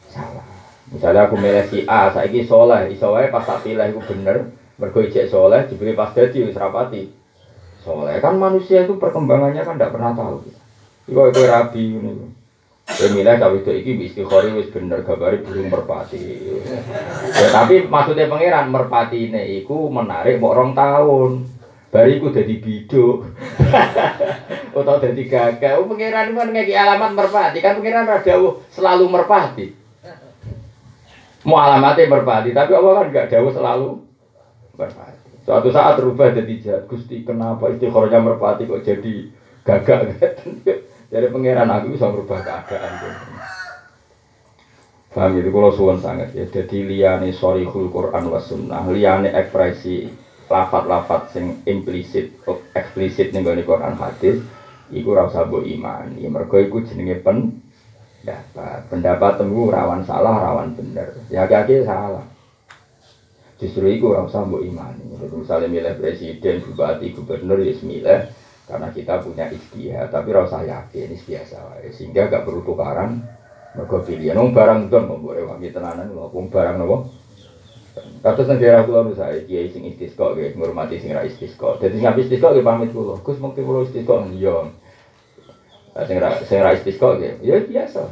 B: salah. Misalnya aku milih si A saiki soleh. Iso wae pas tak pilih iku bener. Mergo soleh diberi pas dadi wis rapati Soalnya kan manusia itu perkembangannya kan tidak pernah tahu. Iku itu rabi ini. Kowe milih cawe itu iki wis istikhari wis bener gambare burung merpati. Ya, tapi maksudnya pangeran merpatine iku menarik mbok rong tahun. Bariku jadi biduk. Atau jadi gagak. Oh, pangeran kan ngeki alamat merpati. Kan pangeran rada selalu merpati. Mau alamatnya merpati, tapi Allah kan gak jauh selalu merpati. Suatu saat berubah jadi jahat. Gusti kenapa istikharanya merpati kok jadi gagak Jadi pangeran aku bisa merubah keadaan. Paham itu kalau suwon sangat ya. Jadi liane sorihul Quran was sunnah, liane ekspresi lafat-lafat sing implisit, eksplisit nih gak Quran hadis, iku rasa bu iman. Ya mereka iku jenenge pen dapat pendapat temu rawan salah rawan bener. Ya kaki salah. Justru iku rasa bu iman. Jadi misalnya milih presiden, bupati, gubernur ya milih karena kita punya istihad tapi rasa yakin ini biasa sehingga gak perlu tukaran mereka pilihan nong barang don mau boleh wangi tenanan wong barang nopo Kata sing daerah kula nu saya kiai sing istisqa nggih ngurmati sing ra istisqa. Dadi sing istisqa nggih pamit kula. Gus mungkin kula istisqa iya. Sing ra sing ra ya biasa.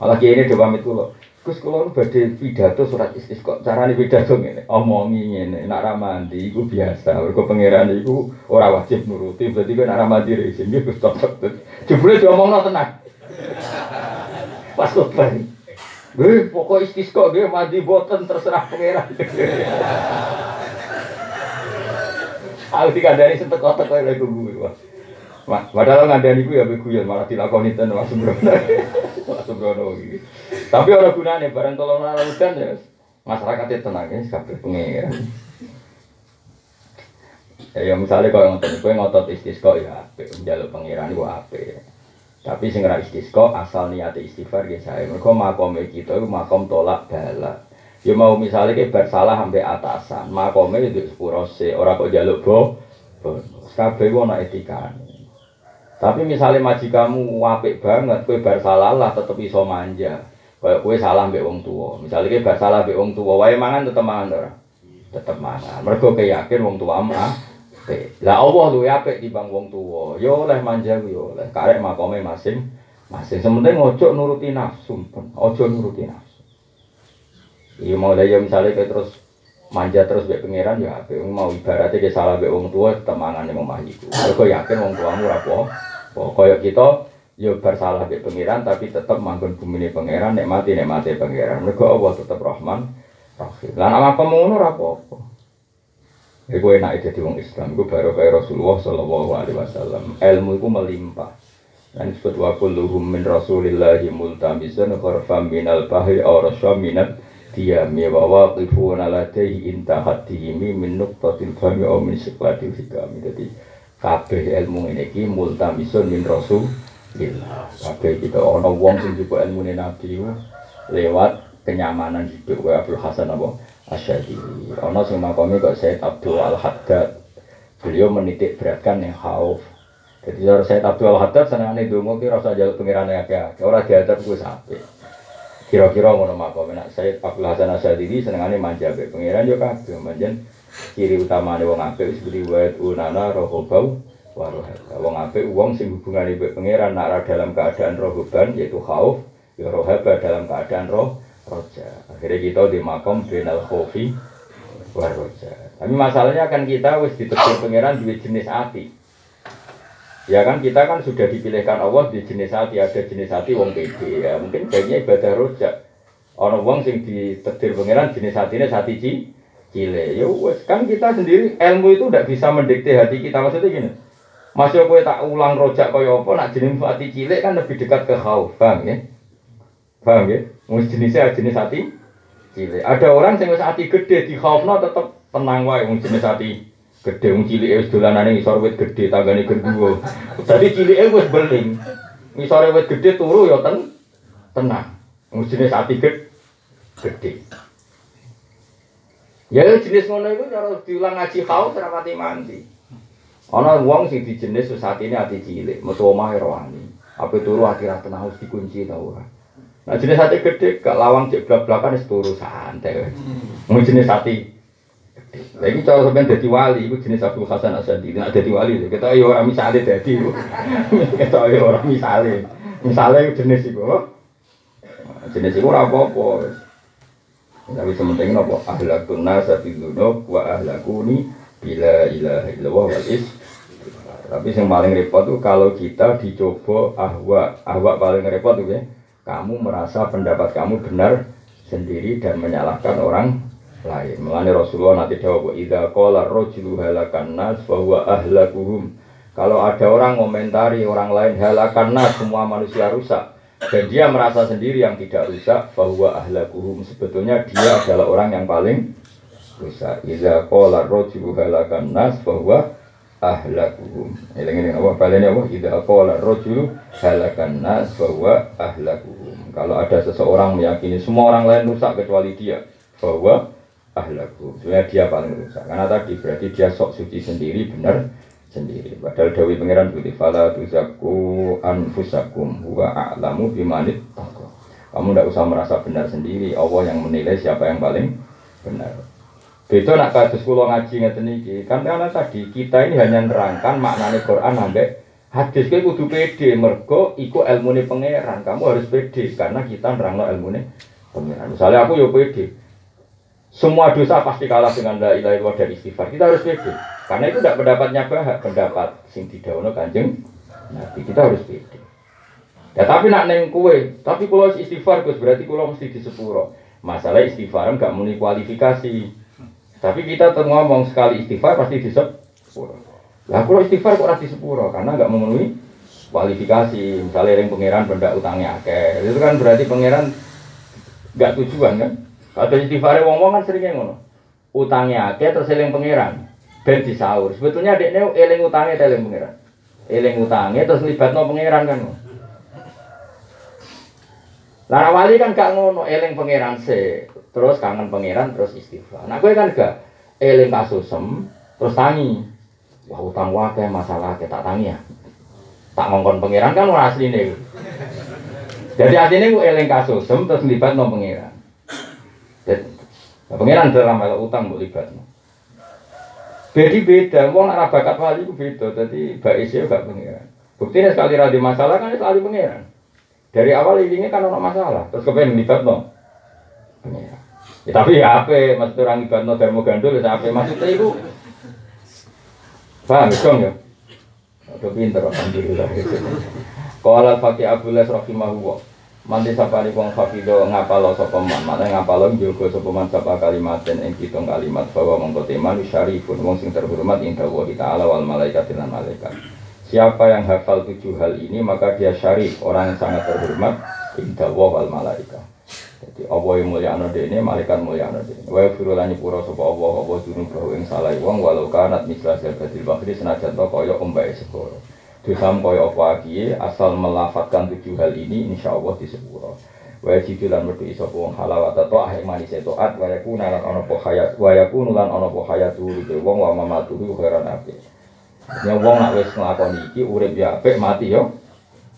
B: Malah kiai ini do pamit kula. Gus kula badhe pidato surat istisqa. Carane pidato ngene, omongi ngene, nek ra mandi iku biasa. Mergo pangeran iku ora wajib nuruti, berarti kowe nek ra mandi rezeki nggih Gus cocok. Jebule diomongno tenang. Pas lebaran. Wih, pokok istisqa nggih mandi boten terserah pangeran. Aku dikandani sentek-teko lek gue. Wah, padahal ngandani ku ya beguyon malah dilakoni ten Mas Sembrono. Mas Sembrono iki. Tapi ora gunane bareng tolong udan ya masyarakat itu tenang ya kabeh pengen. Ya, ya misalnya kalau ngotot, gue ngotot istisqa ya apik, njaluk pangeran iku apik. Tapi sing ra istisqa asal niat istighfar ya saya. Mergo makome kita iku makom tolak bala. Ya mau misalnya ke bersalah sampai atasan, makome itu sepuro se, ora kok njaluk bo. Kabeh ana etikane. Tapi misalnya kamu wapik banget, kue bar salah lah tetep iso manja. Kayak kue salah mbek wong tua. Misalnya kue bar salah mbek wong tua, wae mangan tetep mangan ora? Tetep mangan. Mergo yakin wong tua mah. Lah Allah luwe apik bang wong tua. Yo oleh manja yo oleh. Karek makome masing masing. Sementing ojo nuruti nafsu, ojo nuruti nafsu. Iya mau ya misalnya kayak terus manja terus mbek pangeran ya apik. Mau ibaratnya kayak salah mbek wong tua mangan ning omah iku. Mergo yakin wong tuamu ora Koyok kita yo bersalah di pangeran tapi tetap manggon bumi ini pangeran nek mati nek mati pangeran mereka Allah tetap Rahman Rahim lah nama kamu ngono apa-apa Iku enak jadi wong Islam, iku baru kayak Rasulullah Shallallahu Alaihi Wasallam. Ilmu iku melimpah. Dan disebut wa kulluhum min Rasulillahi multamisan kharfam minal bahri aw rasyam minat diyami wa ladaihi intahat dihimi min nuqtatil fami min siklatil hikami. Jadi kabeh ilmu ini ki multamisun min rasulillah. Kabeh kita ana wong sing juga ilmu nabi lewat kenyamanan hidup wa Abdul Hasan apa? Asyadili ana sing makome kok Said Abdul Al Haddad beliau menitik beratkan yang khauf jadi cara Said Abdul Al Haddad senengane donga ki rasa jaluk pengirane akeh ora diadab kuwi sampe. Kira-kira ngono makome nek Said Abdul Hasan Asyadili senengane manja be pengiran yo kabeh manjen ciri utama nih wong apik beli wait unana rohobau warohaba wong apik wong sing hubungan ibu pangeran nak dalam keadaan rohoban yaitu khauf ya rohaba dalam keadaan roh roja. Akhirnya kita di makom benal khofi waroja tapi masalahnya kan kita wis ditegur pangeran di jenis hati Ya kan kita kan sudah dipilihkan Allah di jenis hati ada jenis hati wong pede. Ya mungkin kayaknya ibadah rojak. Orang wong sing ditetir pangeran jenis hatinya hati ci cile. Ya wes kan kita sendiri ilmu itu tidak bisa mendikte hati kita maksudnya gini. Masih aku tak ulang rojak kaya apa nak jenis hati cilik kan lebih dekat ke khauf, paham ya? Paham ya? Mus jenisnya jenis hati cilik. Ada orang yang hati gede di khaufna tetap tenang wae mus jenis hati gede wong cilik wis dolanane ngisor wit gede tanggane gendruwo. Dadi cilike wis beling. Ngisore wit gede turu ya ten tenang. Mus jenis hati gede. gede. Ya jenis ngono iku cara diulang ngaji kau ora mati mandi. Ana wong sing dijenis wis atine ati cilik, metu omah rohani. Apa turu akhirnya tenang harus dikunci ta ora. Nah jenis hati gede gak lawang cek blak-blakan wis turu santai. Mau jenis hati lagi cara sampean dadi wali iku jenis Abdul Hasan Asadi. Nek dadi wali kita yo ora misale dadi. Kita yo ora misale. Misalnya jenis itu, oh. jenis itu ora apa-apa. Tapi sementing nopo ahlakun nasa bidunub wa ahlakuni bila ilaha illallah wal is. Tapi yang paling repot tuh kalau kita dicoba ahwa, ahwa paling repot tuh ya. Kamu merasa pendapat kamu benar sendiri dan menyalahkan orang lain. Melani Rasulullah nanti jawab, "Idza qala rajulu halakan nas fa huwa ahlakuhum." Kalau ada orang komentari orang lain halakan nas semua manusia rusak, dan dia merasa sendiri yang tidak rusak bahwa ahlakuhum sebetulnya dia adalah orang yang paling rusak iza qala rajulu halakan nas bahwa ahlakuhum. Eling eling apa balene apa iza qala rajulu halakan nas bahwa ahlakuhum. Kalau ada seseorang meyakini semua orang lain rusak kecuali dia bahwa ahlakuhum. Sebenarnya dia paling rusak. Karena tadi berarti dia sok suci sendiri benar sendiri. Padahal Dawi Pangeran Budi Fala tuzaku anfusakum huwa a'lamu bimanit Kamu tidak usah merasa benar sendiri. Allah yang menilai siapa yang paling benar. Beda nak kados kula ngaji ngeten iki. Kan karena tadi kita ini hanya nerangkan maknane Quran ambek hadis kowe kudu pede mergo iku ilmune pangeran. Kamu harus pede karena kita nerangno ilmune pangeran. Misalnya aku yo pede. Semua dosa pasti kalah dengan la ilaha illallah dan istighfar. Kita harus pede. Karena itu tidak pendapatnya bahak, pendapat sing didawono kanjeng Nabi kita harus beda. Ya tapi nak neng kue, tapi kalau istighfar Gus berarti kalau mesti di sepuro. Masalah istighfar enggak muni kualifikasi. Tapi kita ngomong sekali istighfar pasti di sepuro. Lah kalau istighfar kok di sepuro karena enggak memenuhi kualifikasi. Misalnya yang pangeran benda utangnya akeh. Itu kan berarti pangeran enggak tujuan kan? Kalau istighfar wong-wong kan seringnya ngono. Utangnya akeh terus eling pangeran ben disaur. Sebetulnya dekne eling utange ta eling pangeran. Eling utange terus libatno pangeran kan. Lara wali kan gak ngono, eling pangeran se, terus kangen pangeran terus istighfar. Nah, gue kan gak eling kasusem terus tangi. Wah, utang wae masalah kita tangi ya. Tak ngongkon pangeran kan ora asline. Jadi artinya gue eling kasusem terus libatno pangeran. Jadi, pangeran dalam utang mbok libatno. Jadi beda, wong arah bakat wali itu beda. Jadi baisnya gak pengiran. Buktinya sekali rada masalah kan sekali pengiran. Dari awal ini kan ono masalah, terus kepengen libat no. Pengiran. Ya, tapi ya apa, maksud orang libat no termo gandul ya apa maksudnya itu? Paham dong ya? Udah pinter, alhamdulillah. Kalau fakih Les rahimahullah. Mandi sapari wong hafido ngapalo sapa man, mana ngapalo njogo sapa man sapa kalimat dan ing kalimat bahwa mongko teman syarifun wong sing terhormat ing dawa ta'ala wal malaikat lan malaikat. Siapa yang hafal tujuh hal ini maka dia syarif, orang yang sangat terhormat ing dawa wal malaikat. Jadi Allah yang mulia anu dene, malaikat mulia anu dene. Wa firulani pura sapa Allah, Allah dunung bahwa ing salah wong walau kanat misla zalbatil bahri senajan to kaya segoro. Dosam kaya apa kiye asal melafatkan tujuh hal ini insya Allah di sepuro. Wa jidulan merdu iso wong atau ahli manis itu at wa yakuna lan ana po hayat wa yakunu lan ana po hayatu iki wong wa mamatuhu khairan ape. Ya wong nak wis nglakoni iki urip ya apik mati yo.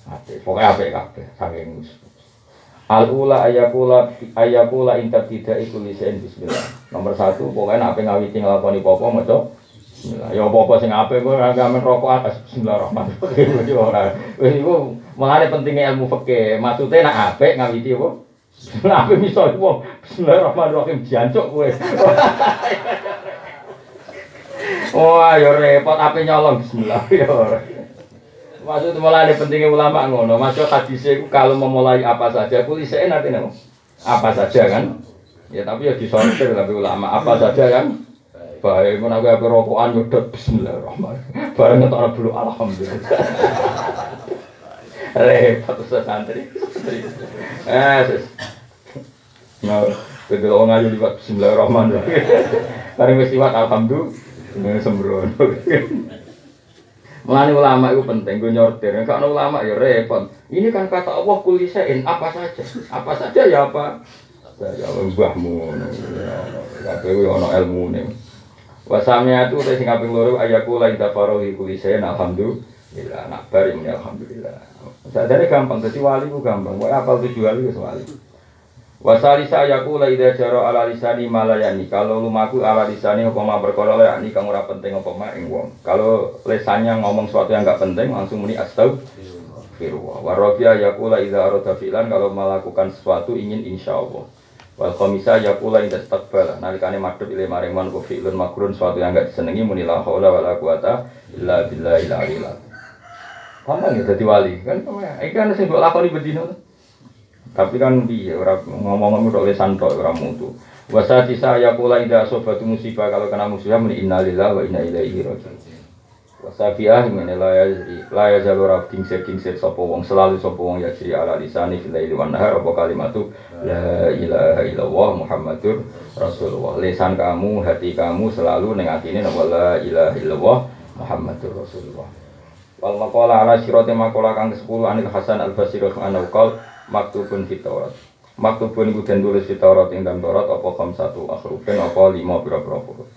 B: Apik. Pokoke apik kabeh saking Al ula ayakula ayakula inta tidak ikut lisan bismillah. Nomor satu pokoknya apa ngawiti ngelakoni popo maca. Ya apa-apa sing apik kowe ora gamen rokok bismillahirrahmanirrahim. Wis ora. Wis iku mengane pentingnya ilmu fikih. Maksude nek apik ngawiti apa? Bismillah apik iso wong bismillahirrahmanirrahim jancuk kowe. Wah, ya repot ape nyolong bismillah ora. Maksud mulai pentingnya ulama ngono. Maksud hadis itu kalau memulai apa saja, kulisein artinya apa saja kan? Ya tapi ya disortir tapi ulama apa saja kan? Baik, mun aku ape rokokan nyedot bismillahirrahmanirrahim. Bareng ngetokno dulu alhamdulillah. Repot usah santri. Eh, sis. Nah, betul orang ngaji liwat bismillahirrahmanirrahim. Bareng wis alhamdulillah sembrono. Mulane ulama itu penting, gue nyortir. Kalau ulama ya repot. Ini kan kata Allah kulisein apa saja, apa saja ya apa. Ya mbahmu, ya kowe ono ilmu nih. Wasamnya itu sing kaping loro ayaku la inta farohi kulisen alhamdulillah nak bari muni alhamdulillah. Sadare gampang dadi wali ku gampang. Wae apal tujuh wali wis wali. Wasali sayaku la ida jaro ala lisani malayani. Kalau lumaku ala lisani apa ma perkara ya ini kang ora penting apa ma ing wong. Kalau lesannya ngomong sesuatu yang enggak penting langsung muni astagfirullah. firwa. Warabia yakula idza arada fi'lan kalau melakukan sesuatu ingin insya Allah. Wal khamisa yakula inda istakbal nalikane madhep ile maring man ku fi'lun makrun sesuatu yang enggak disenengi muni la haula wala quwata illa billahil aliyil azim. Gampang ya dadi wali kan iki kan sing mbok lakoni bedino. Tapi kan piye ora ngomong-ngomong tok lesan tok ora mutu. Wasati saya pula indah sobatu musibah kalau kena musibah meni innalillahi wa inna ilaihi rajiun. Wasafiah ngene la ya la ya jalur rab kingsir kingsir sapa wong selalu sapa wong ya ciri ala lisani fil laili wan nahar apa kalimatu la ilaha illallah muhammadur rasulullah. Lisan kamu, hati kamu selalu ning atine napa la ilaha illallah muhammadur rasulullah. Wal maqala ala sirati maqala kang ke-10 anil Hasan al-Basri anhu qol maktubun fit Taurat. Maktubun iku den tulis fit Taurat ing dalam Taurat apa kam satu akhrufin apa lima pira-pira huruf.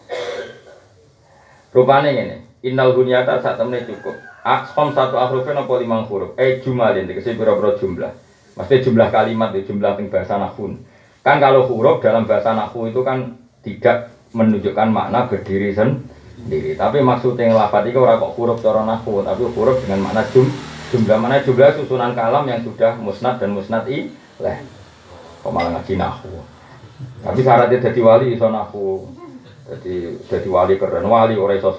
B: Rupane innal hunyata sak temene cukup. Akhom satu akhrufin apa lima huruf. Eh jumalin tegese pira-pira jumlah. Maksudnya jumlah kalimat ya jumlah ing bahasa nahwu. Kan kalau huruf dalam bahasa nahwu itu kan tidak menunjukkan makna berdiri sendiri. Tapi maksudnya yang lafadz itu orang kok huruf cara nahwu, tapi huruf dengan makna jum, jumlah mana jumlah susunan kalam yang sudah musnad dan musnad ileh. Kok malah ngaji nahu. Tapi syaratnya jadi wali iso nahu. Jadi jadi wali keren wali ora iso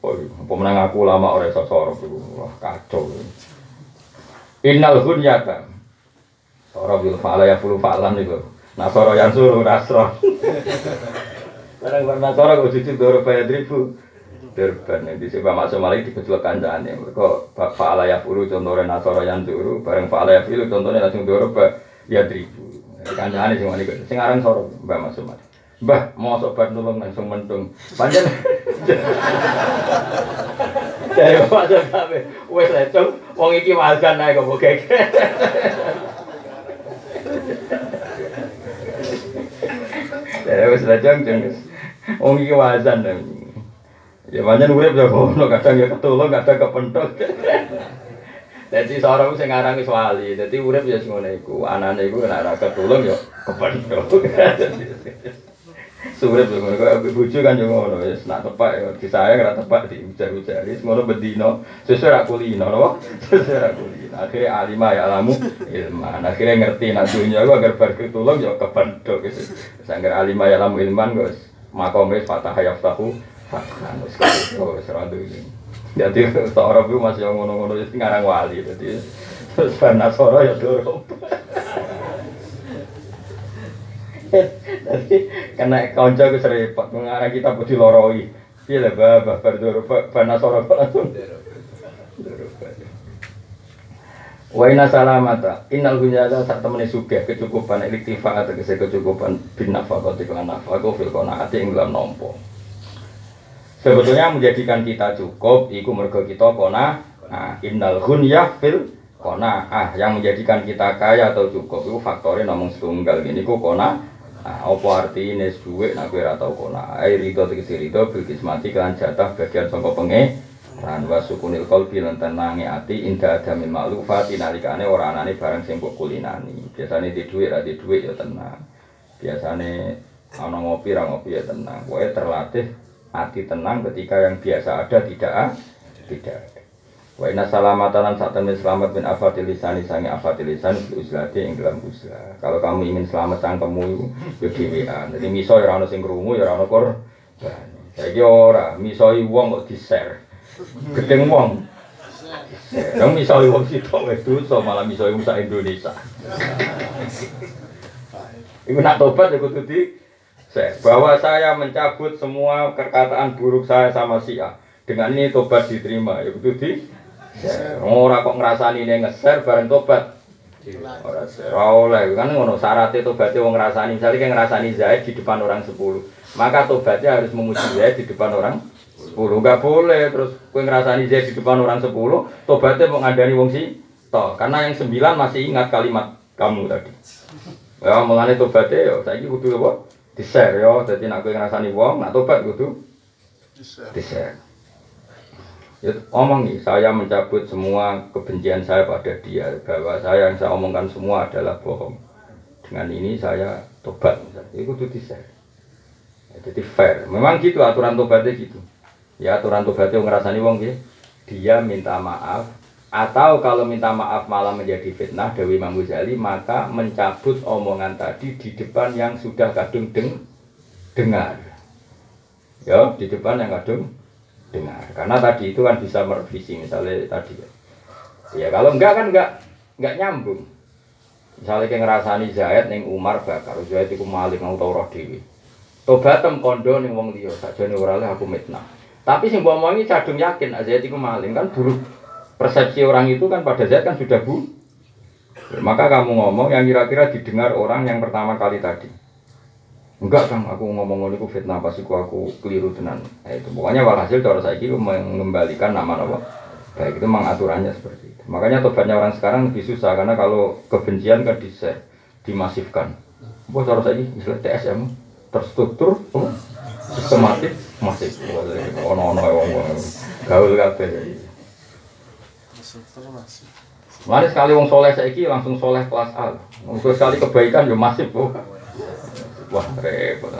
B: sorop. Pemenang aku lama ora iso sorop. Wah kacau. Innal hunyata. Sorop bil fa'ala ya fulu fa'lan itu. Nasoro yang suruh nasro. Barang pernah nasoro kok cucu doro bayar ribu. Durban yang disebut masuk malah di kecil kancane. Kok fa'ala ya fulu contohnya nasoro yang suruh. Barang fa'ala ya fulu contohnya langsung doro ya ribu. Kancane sing wani sing aran soro Mbah Mas Umar. Mbah, mau sobat nulung langsung mentung. Panjen. Dari wae kabeh. Wes lecung wong iki wazan ae kok keke. Dari wes lecung jeng. Wong iki wazan. Ya panjen urip ya ngono kadang ya ketulung kadang kepentok. Jadi seorang sing aran wis wali, dadi urip ya sing ngene iku. Anane iku nek ora ketulung ya kepentok. Ngono kok bojo kan yo ngono wis. Nak tepak yo disayang ora tepak di ujar-ujar wis ngono bendino sesuai ra kulino napa sesuai ra kulino akhire alimah ya alamu ilman. Akhire ngerti nak dunya iku agar bar ketulung yo kepentok wis. Sangger alimah ya alamu ilman wis. Makom wis. Fatah yaftahu fathan wis. Kok wis ra jadi seorang itu masih ngono-ngono itu ngarang wali. Jadi terus Nasoro ya dorong jadi kena konco ke serempet mengarang kita putih loroi iya lah bapak berdoro Nasoro langsung Wa inna salamata innal hunyata sak temene sugih kecukupan iktifa atau kecukupan bin nafaqati lan nafaqo fil qanaati ing dalam nompo Sebetulnya menjadikan kita cukup, iku mergo kita kona, nah, innal ghunyah fil kona, ah, yang menjadikan kita kaya atau cukup, itu faktornya nomong setunggal, ini ku kona, nah, apa arti ini duit, nah, gue ratau kona, air ridho tegesi ridho, bilkis mati, kelan jatah, bagian sangka penge, ran wa sukunil qalbi lan tenange ati inda adamil ma'lufati nalikane ora anane barang sing kulinani. Biasane di dhuwit ra di dhuwit ya tenang. Biasane ana ngopi ra ngopi ya tenang. Pokoke terlatih hati tenang ketika yang biasa ada tidak ah, tidak. Wa inna salamatan saat temen selamat bin afatil lisani sangi afatil lisan fil uzlati ing dalam uzlah. Kalau kamu ingin selamat cangkemmu itu yo dhewean. Jadi miso ya ora ono sing krungu ya ono korban. Saiki ora miso wong kok di-share. Gedeng wong. Yang miso wong sitok wis dosa malah miso wong sak Indonesia. Iku nak tobat ya kudu di bahwa saya mencabut semua perkataan buruk saya sama si A. Dengan ini tobat diterima. Ya betul di. Orang kok ngerasani ini ngeser bareng tobat. Ora oleh. Kan ngono syaratnya tobatnya wong ngrasani. Misalnya kayak ngrasani Zaid di depan orang 10 maka tobatnya harus memuji Zaid di depan orang 10 enggak boleh. Terus kowe ngrasani Zaid di depan orang 10 tobatnya mau ngadani wong si toh karena yang 9 masih ingat kalimat kamu tadi. Ya mulane tobatnya yo saiki kudu apa? Di-share ya. Jadi nak kowe ngrasani wong, nak tobat kudu di-share. Ya, nih, saya mencabut semua kebencian saya pada dia bahwa saya yang saya omongkan semua adalah bohong. Dengan ini saya tobat, itu tuh. Ya, jadi fair. Memang gitu aturan tobatnya gitu. Ya aturan tobatnya ngerasani wong ya. Dia minta maaf Atau kalau minta maaf malah menjadi fitnah Dewi Imam Ghazali maka mencabut omongan tadi di depan yang sudah kadung deng dengar. Ya, di depan yang kadung dengar. Karena tadi itu kan bisa merevisi misalnya tadi. Ya kalau enggak kan enggak enggak nyambung. Misalnya kayak ngerasani Zaid neng Umar bakar, Zaid itu malik mau tau roh dewi. Tobatem kondo ning wong liya, sakjane ora aku mitnah. Tapi sing mbok omongi cadung yakin Zaid itu maling kan buruk. Persepsi orang itu kan pada Zaid kan sudah bu. Maka kamu ngomong yang kira-kira didengar orang yang pertama kali tadi. Enggak kang, aku ngomong ngono iku fitnah pas iku aku keliru tenan. Nah, itu pokoknya walhasil cara saiki mengembalikan nama nama. Baik itu mengaturannya seperti itu. Makanya tobatnya orang sekarang lebih susah karena kalau kebencian kan di dimasifkan. Wah cara saiki istilah TSM terstruktur, oh, sistematis, masif. Ono ono wong gaul kabeh. Mari sekali wong soleh saiki langsung soleh kelas A. Wong sekali kebaikan yo masif, oh. Wah, repot.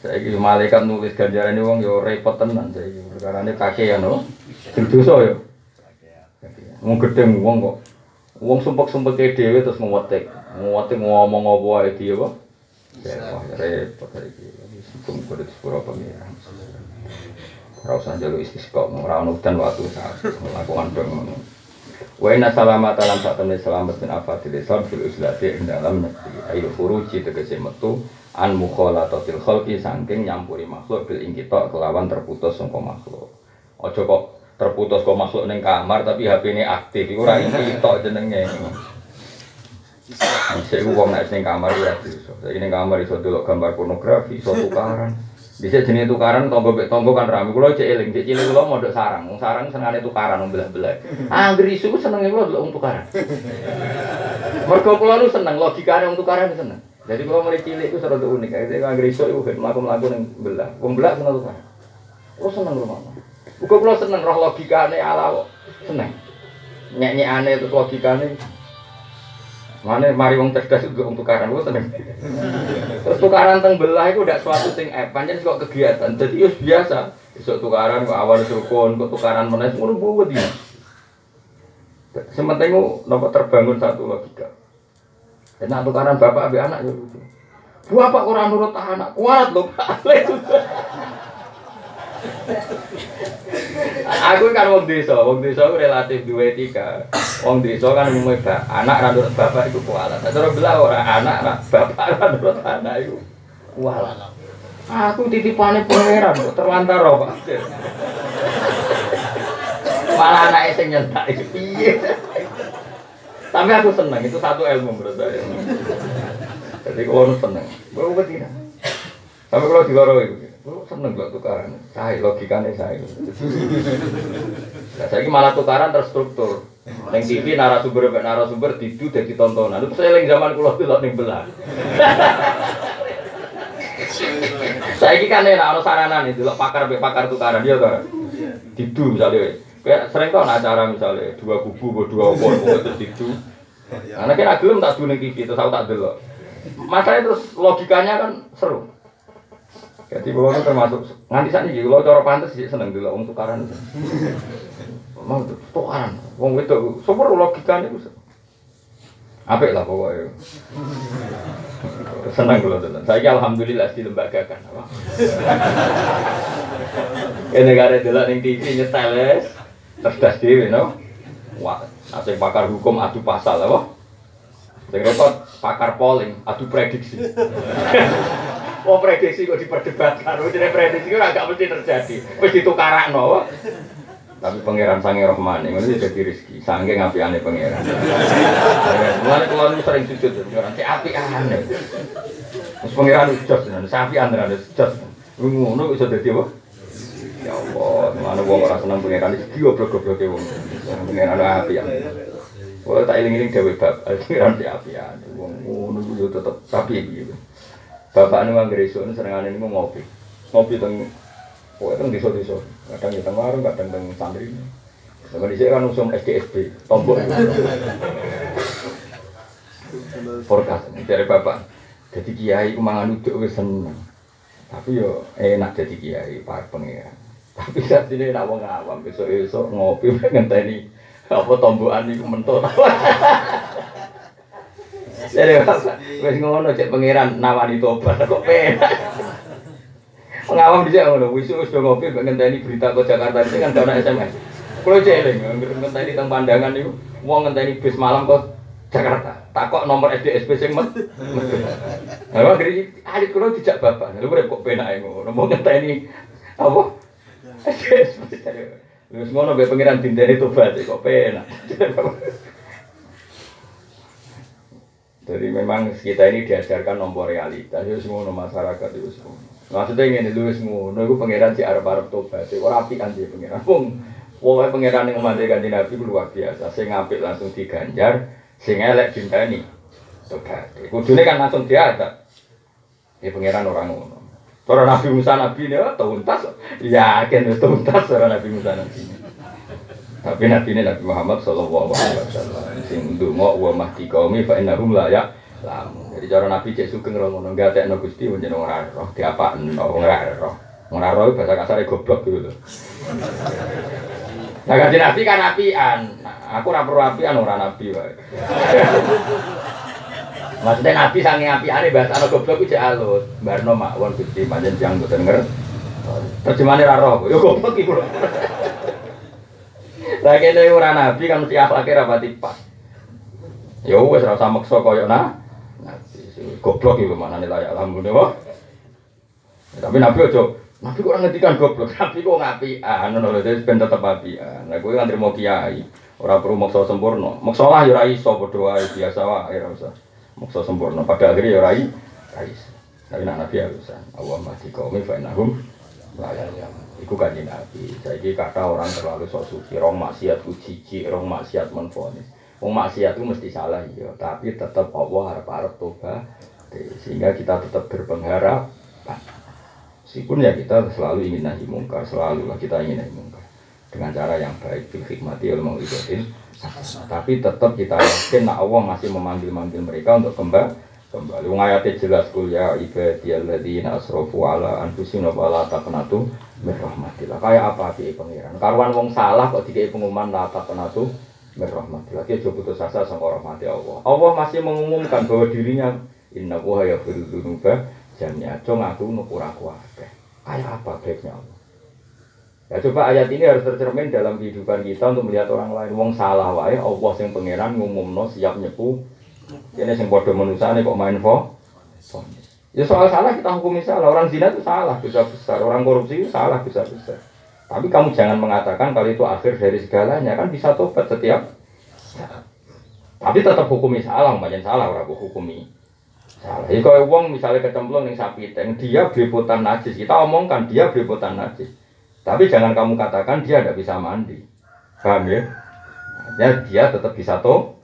B: Saiki malaikat nulis ganjaran ini wong yo repot tenan saiki. Perkarane kakean no. Sing dosa yo. Wong gedeng wong kok. Wong sumpek-sumpeke dhewe terus ngewetik. Ngewetik ngomong apa wae dia? Ya, wah repot saiki. Hukum kudu sepuro pengiran. Ora usah njaluk istisqa, ora ono udan waktu saat melakukan ngono. Wa inna salamata lan sak temne selamat min afatil Islam fil islati ing dalam negeri. Ayo furuji tegese metu an mukhalatatil khalqi saking nyampuri makhluk bil ingkita kelawan terputus sangka makhluk. Aja kok terputus kok makhluk ning kamar tapi HP ini aktif iku ora tok jenenge. Iku wong nek ning kamar ya iso. Ning kamar iso delok gambar pornografi, iso tukaran. Bisa jenis tukaran tonggo bek tonggo kan rame. Kulo cek eling, cek cilik sarang. Wong sarang senengane tukaran wong belah-belah. Angger isu senenge kulo delok wong tukaran. Mergo kulo nu seneng logikane wong tukaran seneng. Jadi kulo mulai cilik itu serada unik. Jadi angger isu iku kan mlaku-mlaku ning belah. Wong belah seneng tukaran. Kulo seneng kulo. Uga kulo seneng roh logikane ala. Seneng. Nyek-nyekane logikane Mana mari wong cerdas juga untuk tukaran, gue seneng. Terus tukaran teng belah itu udah suatu sing eh panjang kok kegiatan. Jadi us biasa. Besok tukaran kok awal rukun, kok tukaran mana semua buat dia. Sementing nopo terbangun satu logika. Dan nak tukaran bapak abi anak ya. Bapak kurang nurut anak, kuat loh. Aku kan wong desa, wong desa aku relatif duwe etika. Wong desa kan umumnya anak ra nurut bapak iku kualat. Nah, cara belah ora anak bapak ra nurut anak iku kualat. Aku titipane pangeran terlantar Pak. Malah anak sing nyentak piye. Tapi aku seneng, itu satu ilmu menurut saya. Jadi kalau seneng, gue betina. Tapi kalau di luar itu, gue seneng gak tukaran. Saya logikanya saya. Nah, saya malah tukaran terstruktur. Neng TV narasumber mbek narasumber didu dadi tontonan. Itu saya zaman kula delok ning belah. Saiki kan enak ana saranan delok pakar mbek pakar tukaran ya to. Didu misalnya. Kayak sering tau acara misalnya dua kubu, dua opor, terus didu. Karena kan gelem tak dunia TV terus aku tak delok. Masalahnya terus logikanya kan seru. Jadi bahwa itu termasuk nganti saat ini kalau cara pantas sih seneng dulu untuk tukaran. Mau tukaran, wong itu super logikanya itu. Apik lah pokoknya. Senang kalau tuh. Saya alhamdulillah di lembaga kan. Ini negara dulu ning TV nyetel cerdas dewi no. Wah, nasi pakar hukum adu pasal apa? Sing repot pakar polling adu prediksi. Oh prediksi kok diperdebatkan, wis prediksi kok agak mesti terjadi. Wis ditukarakno. Tapi pangeran sange rohmane ngono dadi rezeki. Sange ngapiane pangeran. Mulane kula nu sering sujud pangeran cek apiane. Terus pangeran jos tenan, sapi andra jos. Ngono iso dadi apa? Ya Allah, mana wong ora seneng pangeran iki goblok-gobloke wong. Pangeran apian. Wah, tak eling-eling dhewe bab, pangeran apian. Wong ngono yo tetep sapi iki. Bapak ini nggak esuk seneng ini mau ngopi, ngopi teng, oh teng desa desa, kadang di teng warung, kadang teng santri. Sama sini kan usum SDSB, tombol. Forecast dari bapak, jadi kiai ku mangan uduk wis seneng. Tapi yo enak jadi kiai, para pengiran. Tapi saat ini nak wong awam besok besok ngopi ngenteni Apa tombokan iku mentut. Jadi wis ngono cek pangeran nawani tobat kok penak. Pengawam bisa ngono, wis wis ngopi mbek ngenteni berita ke Jakarta ini kan ana SMS. Kulo celing ngenteni teng pandangan niku wong ngenteni bis malam kok Jakarta. Takok nomor SDSP sing met. Lah ngeri alit kulo dijak bapak. Lha kok penake ngono. Mau ngenteni apa? SDSP. Wis ngono mbek pangeran dinteni tobat kok penak. Jadi memang kita ini diajarkan nomor realitas, itu semua masyarakat itu semua. Maksudnya ingin itu semua, itu pangeran si Arab Arab tobat, orang api kan dia pangeran. Pung, pokoknya pangeran yang umat ganti nabi luar biasa. Saya ngapik langsung diganjar, ngelak cinta ini tobat. Kudunya kan langsung dia ada. Ini pangeran orang ngono. Orang Nabi Musa Nabi ini, oh, tuntas, yakin tuntas orang Nabi Musa Nabi ini. Tapi Nabi ini Nabi Muhammad Sallallahu Alaihi Wasallam. Sing dungo wa mahdi kaumi fa innahum la ya lamu. Jadi cara Nabi cek sugeng ngono enggak tekno Gusti menjen ora roh diapakno ora roh. Ora roh bahasa kasare goblok gitu lho. Nah kanjeng Nabi kan apian. Aku ora perlu apian ora nabi wae. Maksudnya Nabi sange apiane bahasa ana goblok ku cek alus. Barno mawon Gusti panjen siang mboten ngerti. Terjemahane ra roh. Yo goblok iku lho. Lah kene ora nabi kan mesti akhlake rapati pas. Ya wis ora usah maksa koyo nah. Goblok iki manane layak alhamdulillah. Ya, tapi nabi ojo Nabi kok ngetikan goblok, nabi kok ngapian ngono lho ben tetep apian. Lah kowe kan trimo kiai, ora perlu maksa sempurna. Maksa lah ya ora iso padha biasa wae ora usah. Maksa sempurna pada akhirnya ya ora iso. Tapi nak nabi harus Allah mati kaum fa innahum la. Iku kanjeng Nabi. Saiki kata orang terlalu sok suci, rong maksiat ku cici, rong maksiat menfonis. Wong maksiat itu mesti salah ya, tapi tetap Allah harap-harap tobat. Sehingga kita tetap berpengharap. Meskipun ya kita selalu ingin nahi mungkar, selalu lah kita ingin nahi mungkar dengan cara yang baik, bil hikmati ilmu ibadah. Tapi tetap kita yakin nah Allah masih memanggil-manggil mereka untuk kembali kembali. Wong ayatnya jelas kul ya ibadiyalladzina asrafu ala anfusihim wa la taqnatu min rahmatillah. Kayak apa piye pangeran? Karuan wong salah kok dikai pengumuman la taqnatu min rahmatillah. Dia coba putus asa sama rahmati Allah. Allah masih mengumumkan bahwa dirinya inna wa yaghfiru dzunuba jami'a. Cung aku nukura kuwabe. Kayak apa baiknya Allah? Ya coba ayat ini harus tercermin dalam kehidupan kita untuk melihat orang lain. Wong salah wae Allah sing pangeran ngumumno siap nyepu ini sing bodoh manusia kok main fo. Ya soal salah kita hukumi salah. Orang zina itu salah bisa besar. Orang korupsi itu salah bisa besar. Tapi kamu jangan mengatakan kalau itu akhir dari segalanya kan bisa tobat setiap. Tapi tetap hukumi salah, banyak salah orang hukumi salah. Jadi kalau uang misalnya kecemplung yang sapi teng, dia beriputan najis. Kita omongkan dia beriputan najis. Tapi jangan kamu katakan dia tidak bisa mandi. Paham ya? Ya dia tetap bisa toh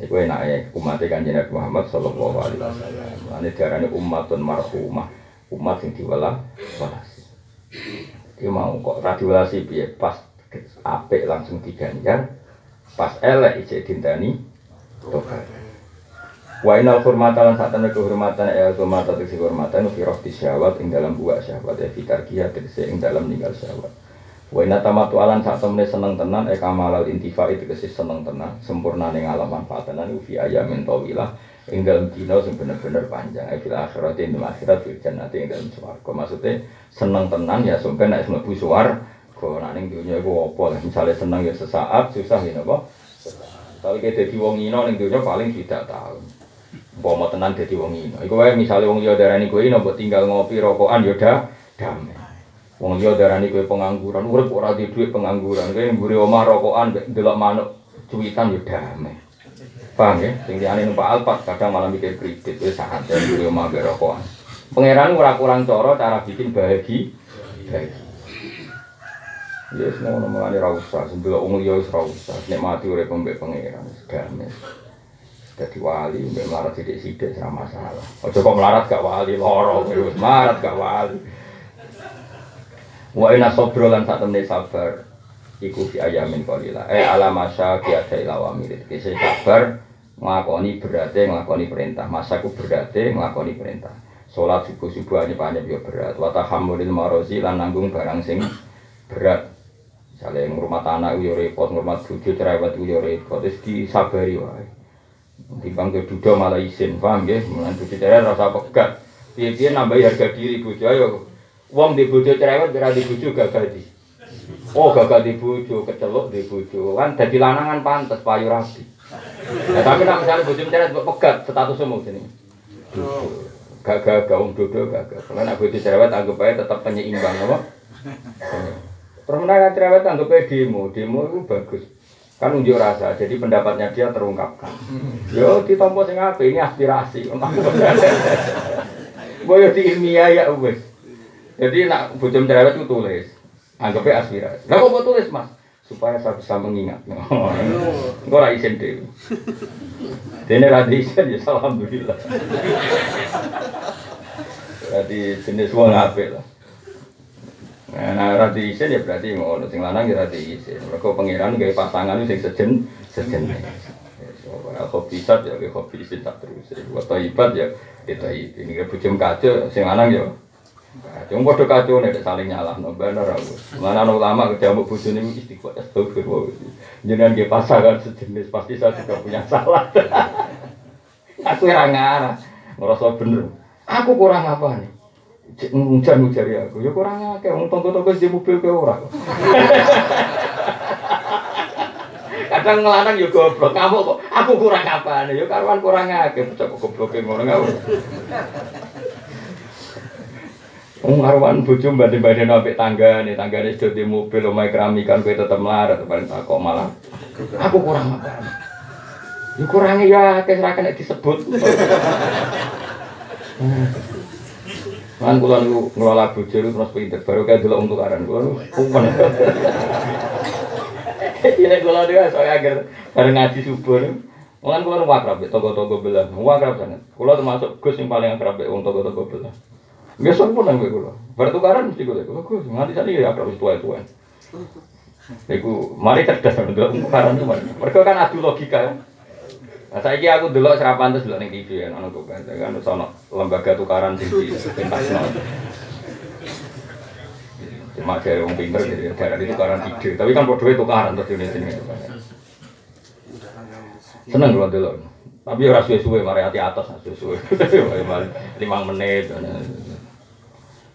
B: Iku enake umat kanjeng Nabi Muhammad sallallahu alaihi wasallam. Ane diarani ummatun marhumah, umat sing diwelah walasi. Dia mau kok radiolasi piye pas apik langsung diganjar, pas elek ijek dintani tobat. Wa inal hurmatan lan kehormatan ya kehormatan tegese kehormatan fi rohti syahwat ing dalam buah syahwat ya fitar kia tegese ing dalam ninggal syahwat. Wa inna tamatu alan sak temene seneng tenan e kamalal intifa itu kese seneng tenan sempurna ning alam manfaat tenan fi ayamin tawilah ing dalam dina sing bener-bener panjang e fil akhirat ing dalam akhirat fil jannati ing dalam swarga maksudnya seneng tenan ya sampe nek mlebu swarga nek ning dunya iku apa misale seneng ya sesaat susah ya napa tapi kayak jadi wong ino ning dunya paling tidak tahu Umpama tenan dadi wong ino. Iku wae misale wong liya darani kowe ino mbok tinggal ngopi rokokan ya damai. Wong liya darani kowe pengangguran, urip ora di dhuwit pengangguran. Kowe mburi omah rokokan delok manuk cuwitan yo damai. Paham ya? Sing liyane numpak alpat kadang malah mikir kredit wis sangat mburi omah mbek rokokan. Pangeran ora kurang cara cara bikin bahagi. Bahagi. Ya wis ngono mulane ra usah, sembel wong liya wis ra mati urip mbek pangeran damai. Jadi wali, mbak melarat sidik-sidik sama masalah. Ojo kok melarat gak wali, lorong, wis melarat gak wali. Wa ina sobro lan sak temne sabar iku fi ayamin qalila. Eh ala masa ki ada ilawa mirit. Kise sabar nglakoni berarti nglakoni perintah. Masaku berarti nglakoni perintah. Salat subuh-subuh hanya banyak yo berat. Wa tahammulil marozi lan nanggung barang sing berat. Misalnya ngurmat anak yo repot, ngurmat bojo cerewet yo repot, terus disabari wae. Timbang ke duda malah isin, paham nggih? Mulane bojo cerewet rasa pegat. Piye-piye nambah harga diri bojo ayo. Wong di bojo cerewet ora di bojo gagah di. Oh gagah di bojo, keceluk di bojo. Kan dadi lanangan pantes payu rapi. Ya tapi nek misalnya bojo cerewet kok pegat status semua jenenge. Gagah gaung dodo gagah. Kalau nak bojo cerewet anggap aja tetap penyeimbang apa? Terus menang cerewet anggap aja demo, demo itu bagus. Kan unjuk rasa, jadi pendapatnya dia terungkapkan. Yo ditompo sing apik, ini aspirasi. Boyo di ilmiah ya wes. Jadi nak bujum cerewet itu tulis, anggapnya aspirasi. Lah kok mau tulis mas? Supaya saya bisa mengingat. Enggak ora isin dhewe. Dene ra isin ya alhamdulillah. Berarti jenis wong apik lah. Nah, nah ra isin ya berarti ngono sing lanang ya ra isin. Mergo pangeran gawe pasangan sing sejen sejen. Ora hobi sat ya hobi isin tak terus. Wa ibat ya kita ini ke bujum kaco sing lanang ya Cuma podo kacau nih, saling nyalah, no bener aku. Mana no ulama ketemu bujuk ini istiqomah, astagfirullah. Jangan dia pasangan sejenis, pasti saya juga punya salah. aku yang ngarah, ngerasa bener. Aku kurang apa nih? Hujan ngujari aku, ya kurang apa? Wong tonggo-tonggo di mobil ke orang. Kadang ngelanang ya goblok, kamu kok aku kurang apa nih? Ya karuan kurang? Bocah kok goblok ngono ngono. Wong arwan bojo mbanding-banding apik tanggane, tanggane sudah di mobil omahe keramikan kowe tetep melarat paling tak kok malah. Aku kurang apa? Ya kurang ya ra kena disebut. Kan kula niku ngelola bojo terus pinter baru kayak delok untuk aran kula umpen. Ini kula niku saya agar bareng ngaji niku. Mulan kula nu akrab toko-toko belah. Akrab sangat. Kula termasuk Gus yang paling akrab wong toko-toko belah. Besok pun nang kula. Bertukaran mesti kula. Kula Gus nganti sani ya akrab tua-tua. Iku mari cerdas ndelok tukaran mari. Mereka kan adu logika ya. Nah, saiki aku delok serapan terus ning TV ya ana kok kan kan ono lembaga tukaran tinggi pentasno. Cuma dari wong pinter jadi itu tukaran ide, tapi kan podoe tukaran terus ini sini. Seneng kalau delok. Tapi ora suwe-suwe mari hati atas suwe-suwe. Lima menit.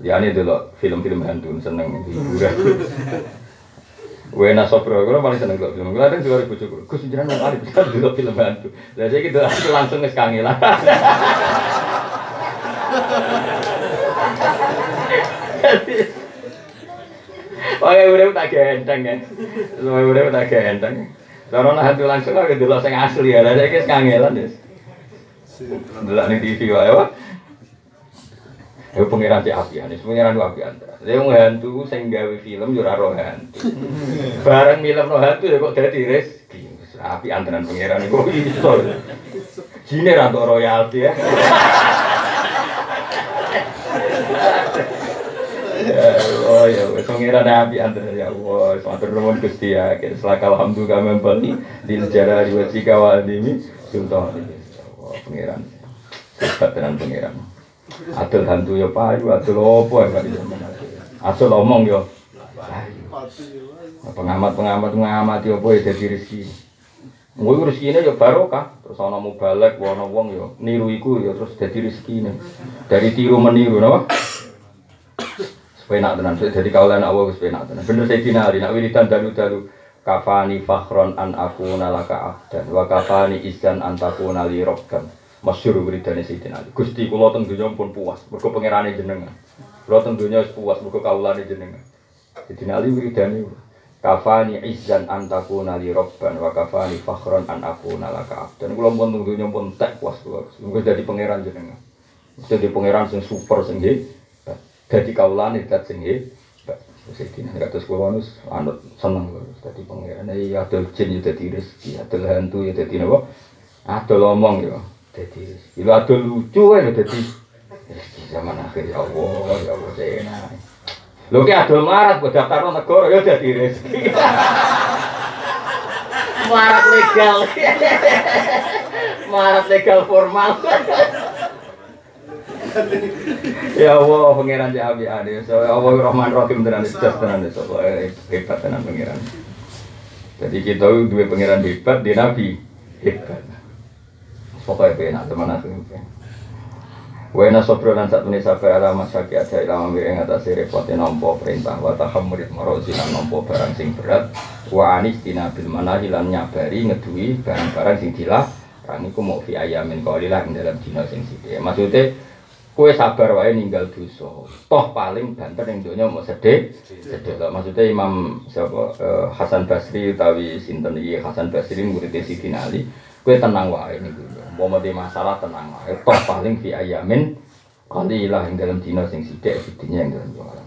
B: Ya ini dulu film-film hantu seneng hiburan. Wena Sobro, gue paling seneng dulu film. Gue ada juga ribu cukup. Gue sejujurnya nggak kali bisa dulu film hantu. Jadi saya gitu aku langsung nges kangelan. Oke, udah tak gendeng ya. Semua udah tak gendeng. Kalau hantu langsung aku dulu saya asli ya. Jadi saya kangelan ya. Dulu nih TV wae Itu pengiran si apian, pengiran itu apian. Dia mau hantu, sing gawe film jura roh hantu. Bareng film roh hantu ya kok jadi rezeki. Api antenan pengiran itu iso. Jine ra untuk royalti ya. Ya Allah ya wis pengiran api antenan ya Allah. Matur nuwun Gusti ya. Selaka alhamdulillah membali di sejarah di wajika wa adimi. Contoh ini. Allah pengiran. Hebat tenan pengiran. Adul hantu ya payu, adul opo ya zaman adul. Adul omong ya. Pengamat-pengamat ngamati apa ya jadi rezeki. Mungkin rezekine ya barokah, terus ana mubalek ana wong ya niru iku ya terus dadi rezekine. Dari tiru meniru napa? Supaya nak tenan, jadi kaulan Allah supaya nak tenan. Bener saya dinali, nak wiridan dalu-dalu kafani fakhron an aku nalaka abdan wa kafani izan an takuna li masyhur wiridane Sayyidina Ali. Gusti kula teng donya pun puas, mergo pangerane jenengan. Kula teng donya wis puas mergo kawulane jenengan. Sayyidina Ali wiridane kafani izzan an takuna li rabban wa kafani fakhran an akuna laka abdan. Kula pun teng donya pun tek puas kula. Mungkin dadi pangeran jenengan. Dadi pangeran sing super sing. Dadi kawulane dat sing. Sayyidina Ali kados kula nus anut seneng kula dadi pangeran. Ya adol jin ya dadi rezeki, adol hantu ya dadi napa? Adol omong ya. Jadi, itu ada lucu kan, jadi zaman akhir ya Allah, ya Allah, enak. Lho ki adol marat buat daftar negara ya jadi rezeki. marat legal. marat legal formal. Ya Allah, pangeran cek api ade. So Allah Rahman Rahim tenan jelas tenan so hebat tenan pangeran. Jadi kita dua pangeran hebat, di Nabi hebat. Pokoknya penak teman aku. Wena sobro lan satu nih sabar ala masyaki ada ilama miring atas repotnya nompo perintah wa tahamurit marozi lan nompo barang sing berat wa anis tina bil manahi lan nyabari ngedui barang-barang sing dilah Rani ku mau fi ayamin kaulilah dalam dina sing sithik. Maksudnya kue sabar wae ninggal dosa. Toh paling banter ning donya mau sedih. Sedih lah. Maksudnya Imam siapa eh, Hasan Basri utawi sinten iki Hasan Basri murid Sidin Ali. Kue tenang wae niku. Mau mati masalah tenang wae. Toh paling fi ayamin kaulilah ing dalam dina sing sithik sidinya ing dalam donya.